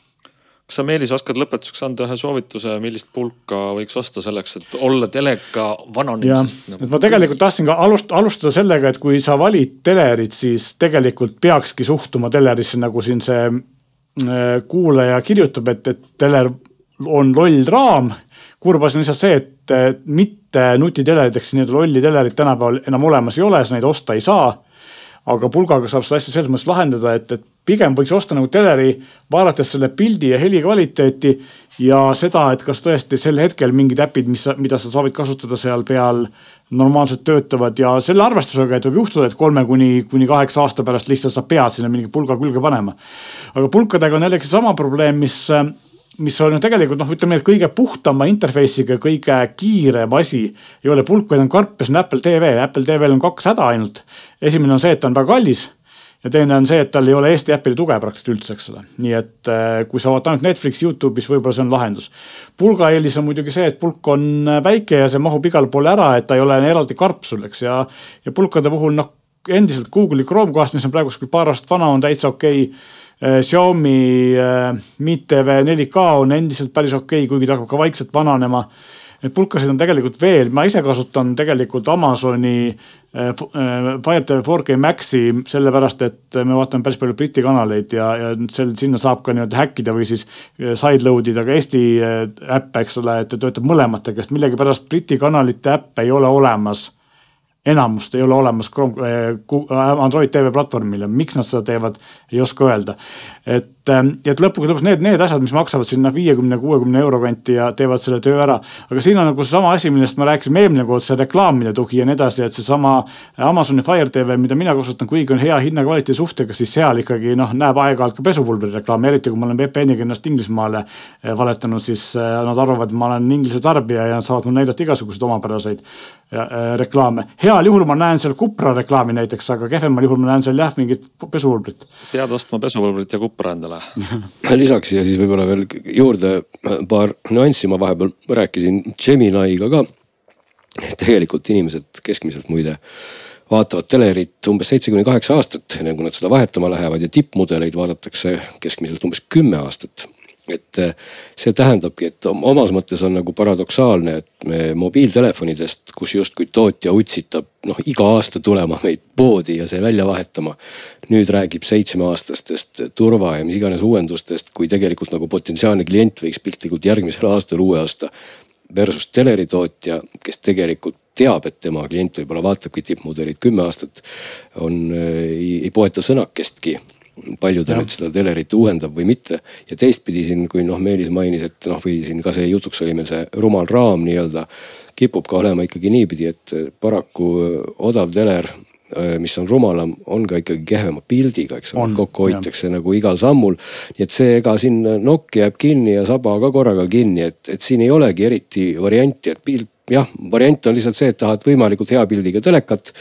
kas sa, Meelis, oskad lõpetuseks anda ühe soovituse, millist pulka võiks osta selleks, et olla teleka vananemisest? Nagu... ma tegelikult tahtsin ka alust, alustada sellega, et kui sa valid telerit, siis tegelikult peakski suhtuma telerisse nagu siin see äh, kuulaja kirjutab, et, et teler on loll raam. kurb asi on lihtsalt see, et mitte siis nii-öelda lolli telerit tänapäeval enam olemas ei ole, sa neid osta ei saa aga pulgaga saab seda asja selles mõttes lahendada, et, et pigem võiks osta nagu teleri, vaadates selle pildi ja heli kvaliteeti ja seda, et kas tõesti sel hetkel mingid äpid, mis, mida sa soovid kasutada seal peal normaalselt töötavad ja selle arvestusega, et võib juhtuda, et kolme kuni, kuni kaheksa aasta pärast lihtsalt sa pead sinna mingi pulga külge panema. aga pulkadega on jällegi seesama probleem, mis mis on ju tegelikult noh, ütleme, et kõige puhtama interface'iga, kõige kiirem asi ei ole pulk, vaid on karp ja see on Apple TV. Apple TV-l on kaks häda ainult. esimene on see, et ta on väga kallis ja teine on see, et tal ei ole Eesti äpile tuge praktiliselt üldse, eks ole. nii et äh, kui sa vaatad ainult Netflixi, Youtube'is, võib-olla see on lahendus. pulga eelis on muidugi see, et pulk on äh, väike ja see mahub igale poole ära, et ta ei ole eraldi karp sul, eks ja, ja pulkade puhul noh, endiselt Google'i Chromecast, mis on praegu kuskil paar aastat vana, on täitsa okei okay Äh, Xiaomi Mi TV 4K on endiselt päris okei okay,, kuigi ta hakkab ka vaikselt vananema. Neid pulkasid on tegelikult veel, ma ise kasutan tegelikult Amazoni äh, Fire TV 4K Maxi sellepärast, et me vaatame päris palju Briti kanaleid ja, ja sel, sinna saab ka nii-öelda häkkida või siis sideload ida ka Eesti äppe, eks ole, et ta töötab mõlematega, sest millegipärast Briti kanalite äppe ei ole olemas. Enamust ei ole olemas Chrome, Android TV platvormil ja miks nad seda teevad, ei oska öelda. Et Ähm, et lõppude lõpuks need, need asjad, mis maksavad sinna viiekümne, kuuekümne euro kanti ja teevad selle töö ära. aga siin on nagu seesama asi, millest me rääkisime eelmine kord, see reklaamide tugi ja nii edasi, et seesama Amazoni Fire TV, mida mina kasutan, kuigi on hea hinna-kvaliteedi suhtega, siis seal ikkagi noh, näeb aeg-ajalt ka pesupulbri reklaami, eriti kui ma olen VPN-iga ennast Inglismaale eh, valetanud, siis eh, nad arvavad, et ma olen Inglise tarbija ja nad saavad mulle näidata igasuguseid omapäraseid äh, reklaame. heal juhul ma näen seal Cupra reklaami näiteks, aga kehvemal juhul ma näen seal jah, mingit pesupulbrit. pead ostma pesupulbrit ja Cupra endale lisaks siia siis võib-olla veel juurde paar nüanssi, ma vahepeal rääkisin Geminiga ka. tegelikult inimesed keskmiselt muide vaatavad telerit umbes seitse kuni kaheksa aastat, enne kui nad seda vahetama lähevad ja tippmudeleid vaadatakse keskmiselt umbes kümme aastat et eh, see tähendabki, et omas mõttes on nagu paradoksaalne, et me mobiiltelefonidest, kus justkui tootja utsitab noh iga aasta tulema meid poodi ja see välja vahetama. nüüd räägib seitsmeaastastest turva ja mis iganes uuendustest, kui tegelikult nagu potentsiaalne klient võiks piltlikult järgmisel aastal uue osta. Versus teleritootja, kes tegelikult teab, et tema klient võib-olla vaatabki tippmudelit kümme aastat, on, ei, ei poeta sõnakestki palju ta ja. nüüd seda telerit uuendab või mitte. ja teistpidi siin, kui noh, Meelis mainis, et noh, või siin ka see jutuks oli meil see rumal raam nii-öelda. kipub ka olema ikkagi niipidi, et paraku odav teler mis on rumalam, on ka ikkagi kehvema pildiga, eks ole, kokku hoitakse nagu igal sammul. nii et see, ega siin nokk jääb kinni ja saba ka korraga kinni, et, et siin ei olegi eriti varianti, et pilt jah, variant on lihtsalt see, et tahad võimalikult hea pildiga telekat.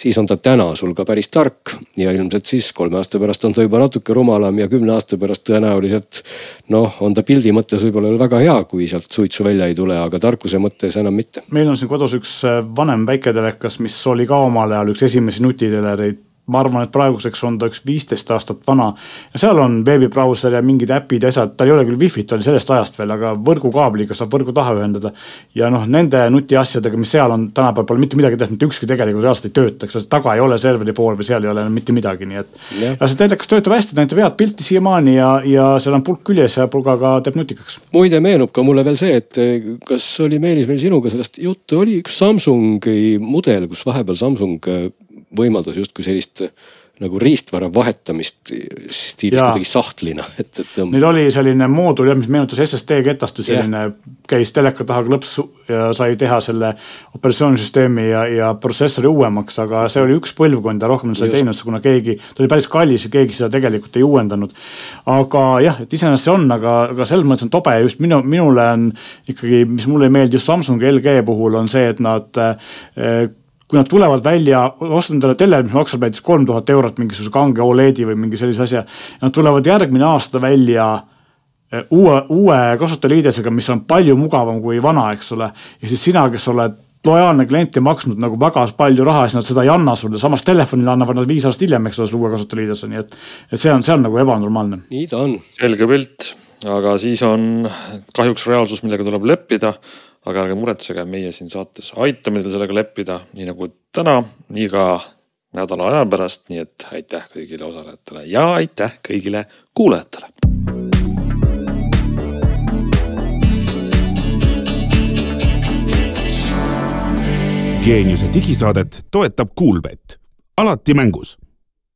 siis on ta täna sul ka päris tark ja ilmselt siis kolme aasta pärast on ta juba natuke rumalam ja kümne aasta pärast tõenäoliselt. noh, on ta pildi mõttes võib-olla väga hea, kui sealt suitsu välja ei tule, aga tarkuse mõttes enam mitte. meil on siin kodus üks äh, vanem väiketelekas, mis oli ka omal ajal üks esimesi nutitelereid ma arvan, et praeguseks on ta üks viisteist aastat vana. ja seal on veebibrauser ja mingid äpid ja asjad, tal ei ole küll wifi't, ta oli sellest ajast veel, aga võrgukaabliga saab võrgu taha ühendada. ja noh, nende nutiasjadega, mis seal on, tänapäeval pole mitte midagi tehtud, mitte ükski tegelikult reaalselt ei tööta, eks taga ei ole serveri pool või seal ei ole mitte midagi, nii et. ja see telekas töötab hästi, ta näitab head pilti siiamaani ja, ja seal on pulk küljes ja pulgaga teeb nutikaks. muide, meenub ka mulle veel see, et eh, kas oli Meelis meil sinuga sellest juttu, oli üks Samsungi mudel, kus vahepeal Samsung eh, võimaldas justkui sellist nagu riistvara vahetamist stiilis kuidagi sahtlina, et, et. Neil oli selline moodul jah, mis meenutas SSD ketast või selline käis teleka taha klõps ja sai teha selle operatsioonisüsteemi ja, ja protsessori uuemaks, aga see oli üks põlvkond ja rohkem sai teinud, kuna keegi, ta oli päris kallis ja keegi seda tegelikult ei uuendanud. aga jah, et iseenesest see on, aga, aga selles mõttes on tobe just minu, minule on ikkagi, mis mulle ei meeldi just Samsungi LG puhul on see, et nad eh, kui nad tulevad välja, ostad endale teleri, mis maksab näiteks kolm tuhat eurot mingisuguse kange Oledi või mingi sellise asja. Nad tulevad järgmine aasta välja eh, uue, uue kasutajaliidesega, mis on palju mugavam kui vana, eks ole. ja siis sina, kes oled lojaalne klient ja maksnud nagu väga palju raha, siis nad seda ei anna sulle, samas telefonile annavad nad viis aastat hiljem, eks ole, selle uue kasutajaliidese, nii et. et see on, see on nagu ebanormaalne. nii ta on. selge pilt, aga siis on kahjuks reaalsus, millega tuleb leppida aga ärge muretsege, meie siin saates aitame teil sellega leppida, nii nagu täna, nii ka nädala aja pärast, nii et aitäh kõigile osalejatele ja aitäh kõigile kuulajatele. geeniuse digisaadet toetab Kuulbett, alati mängus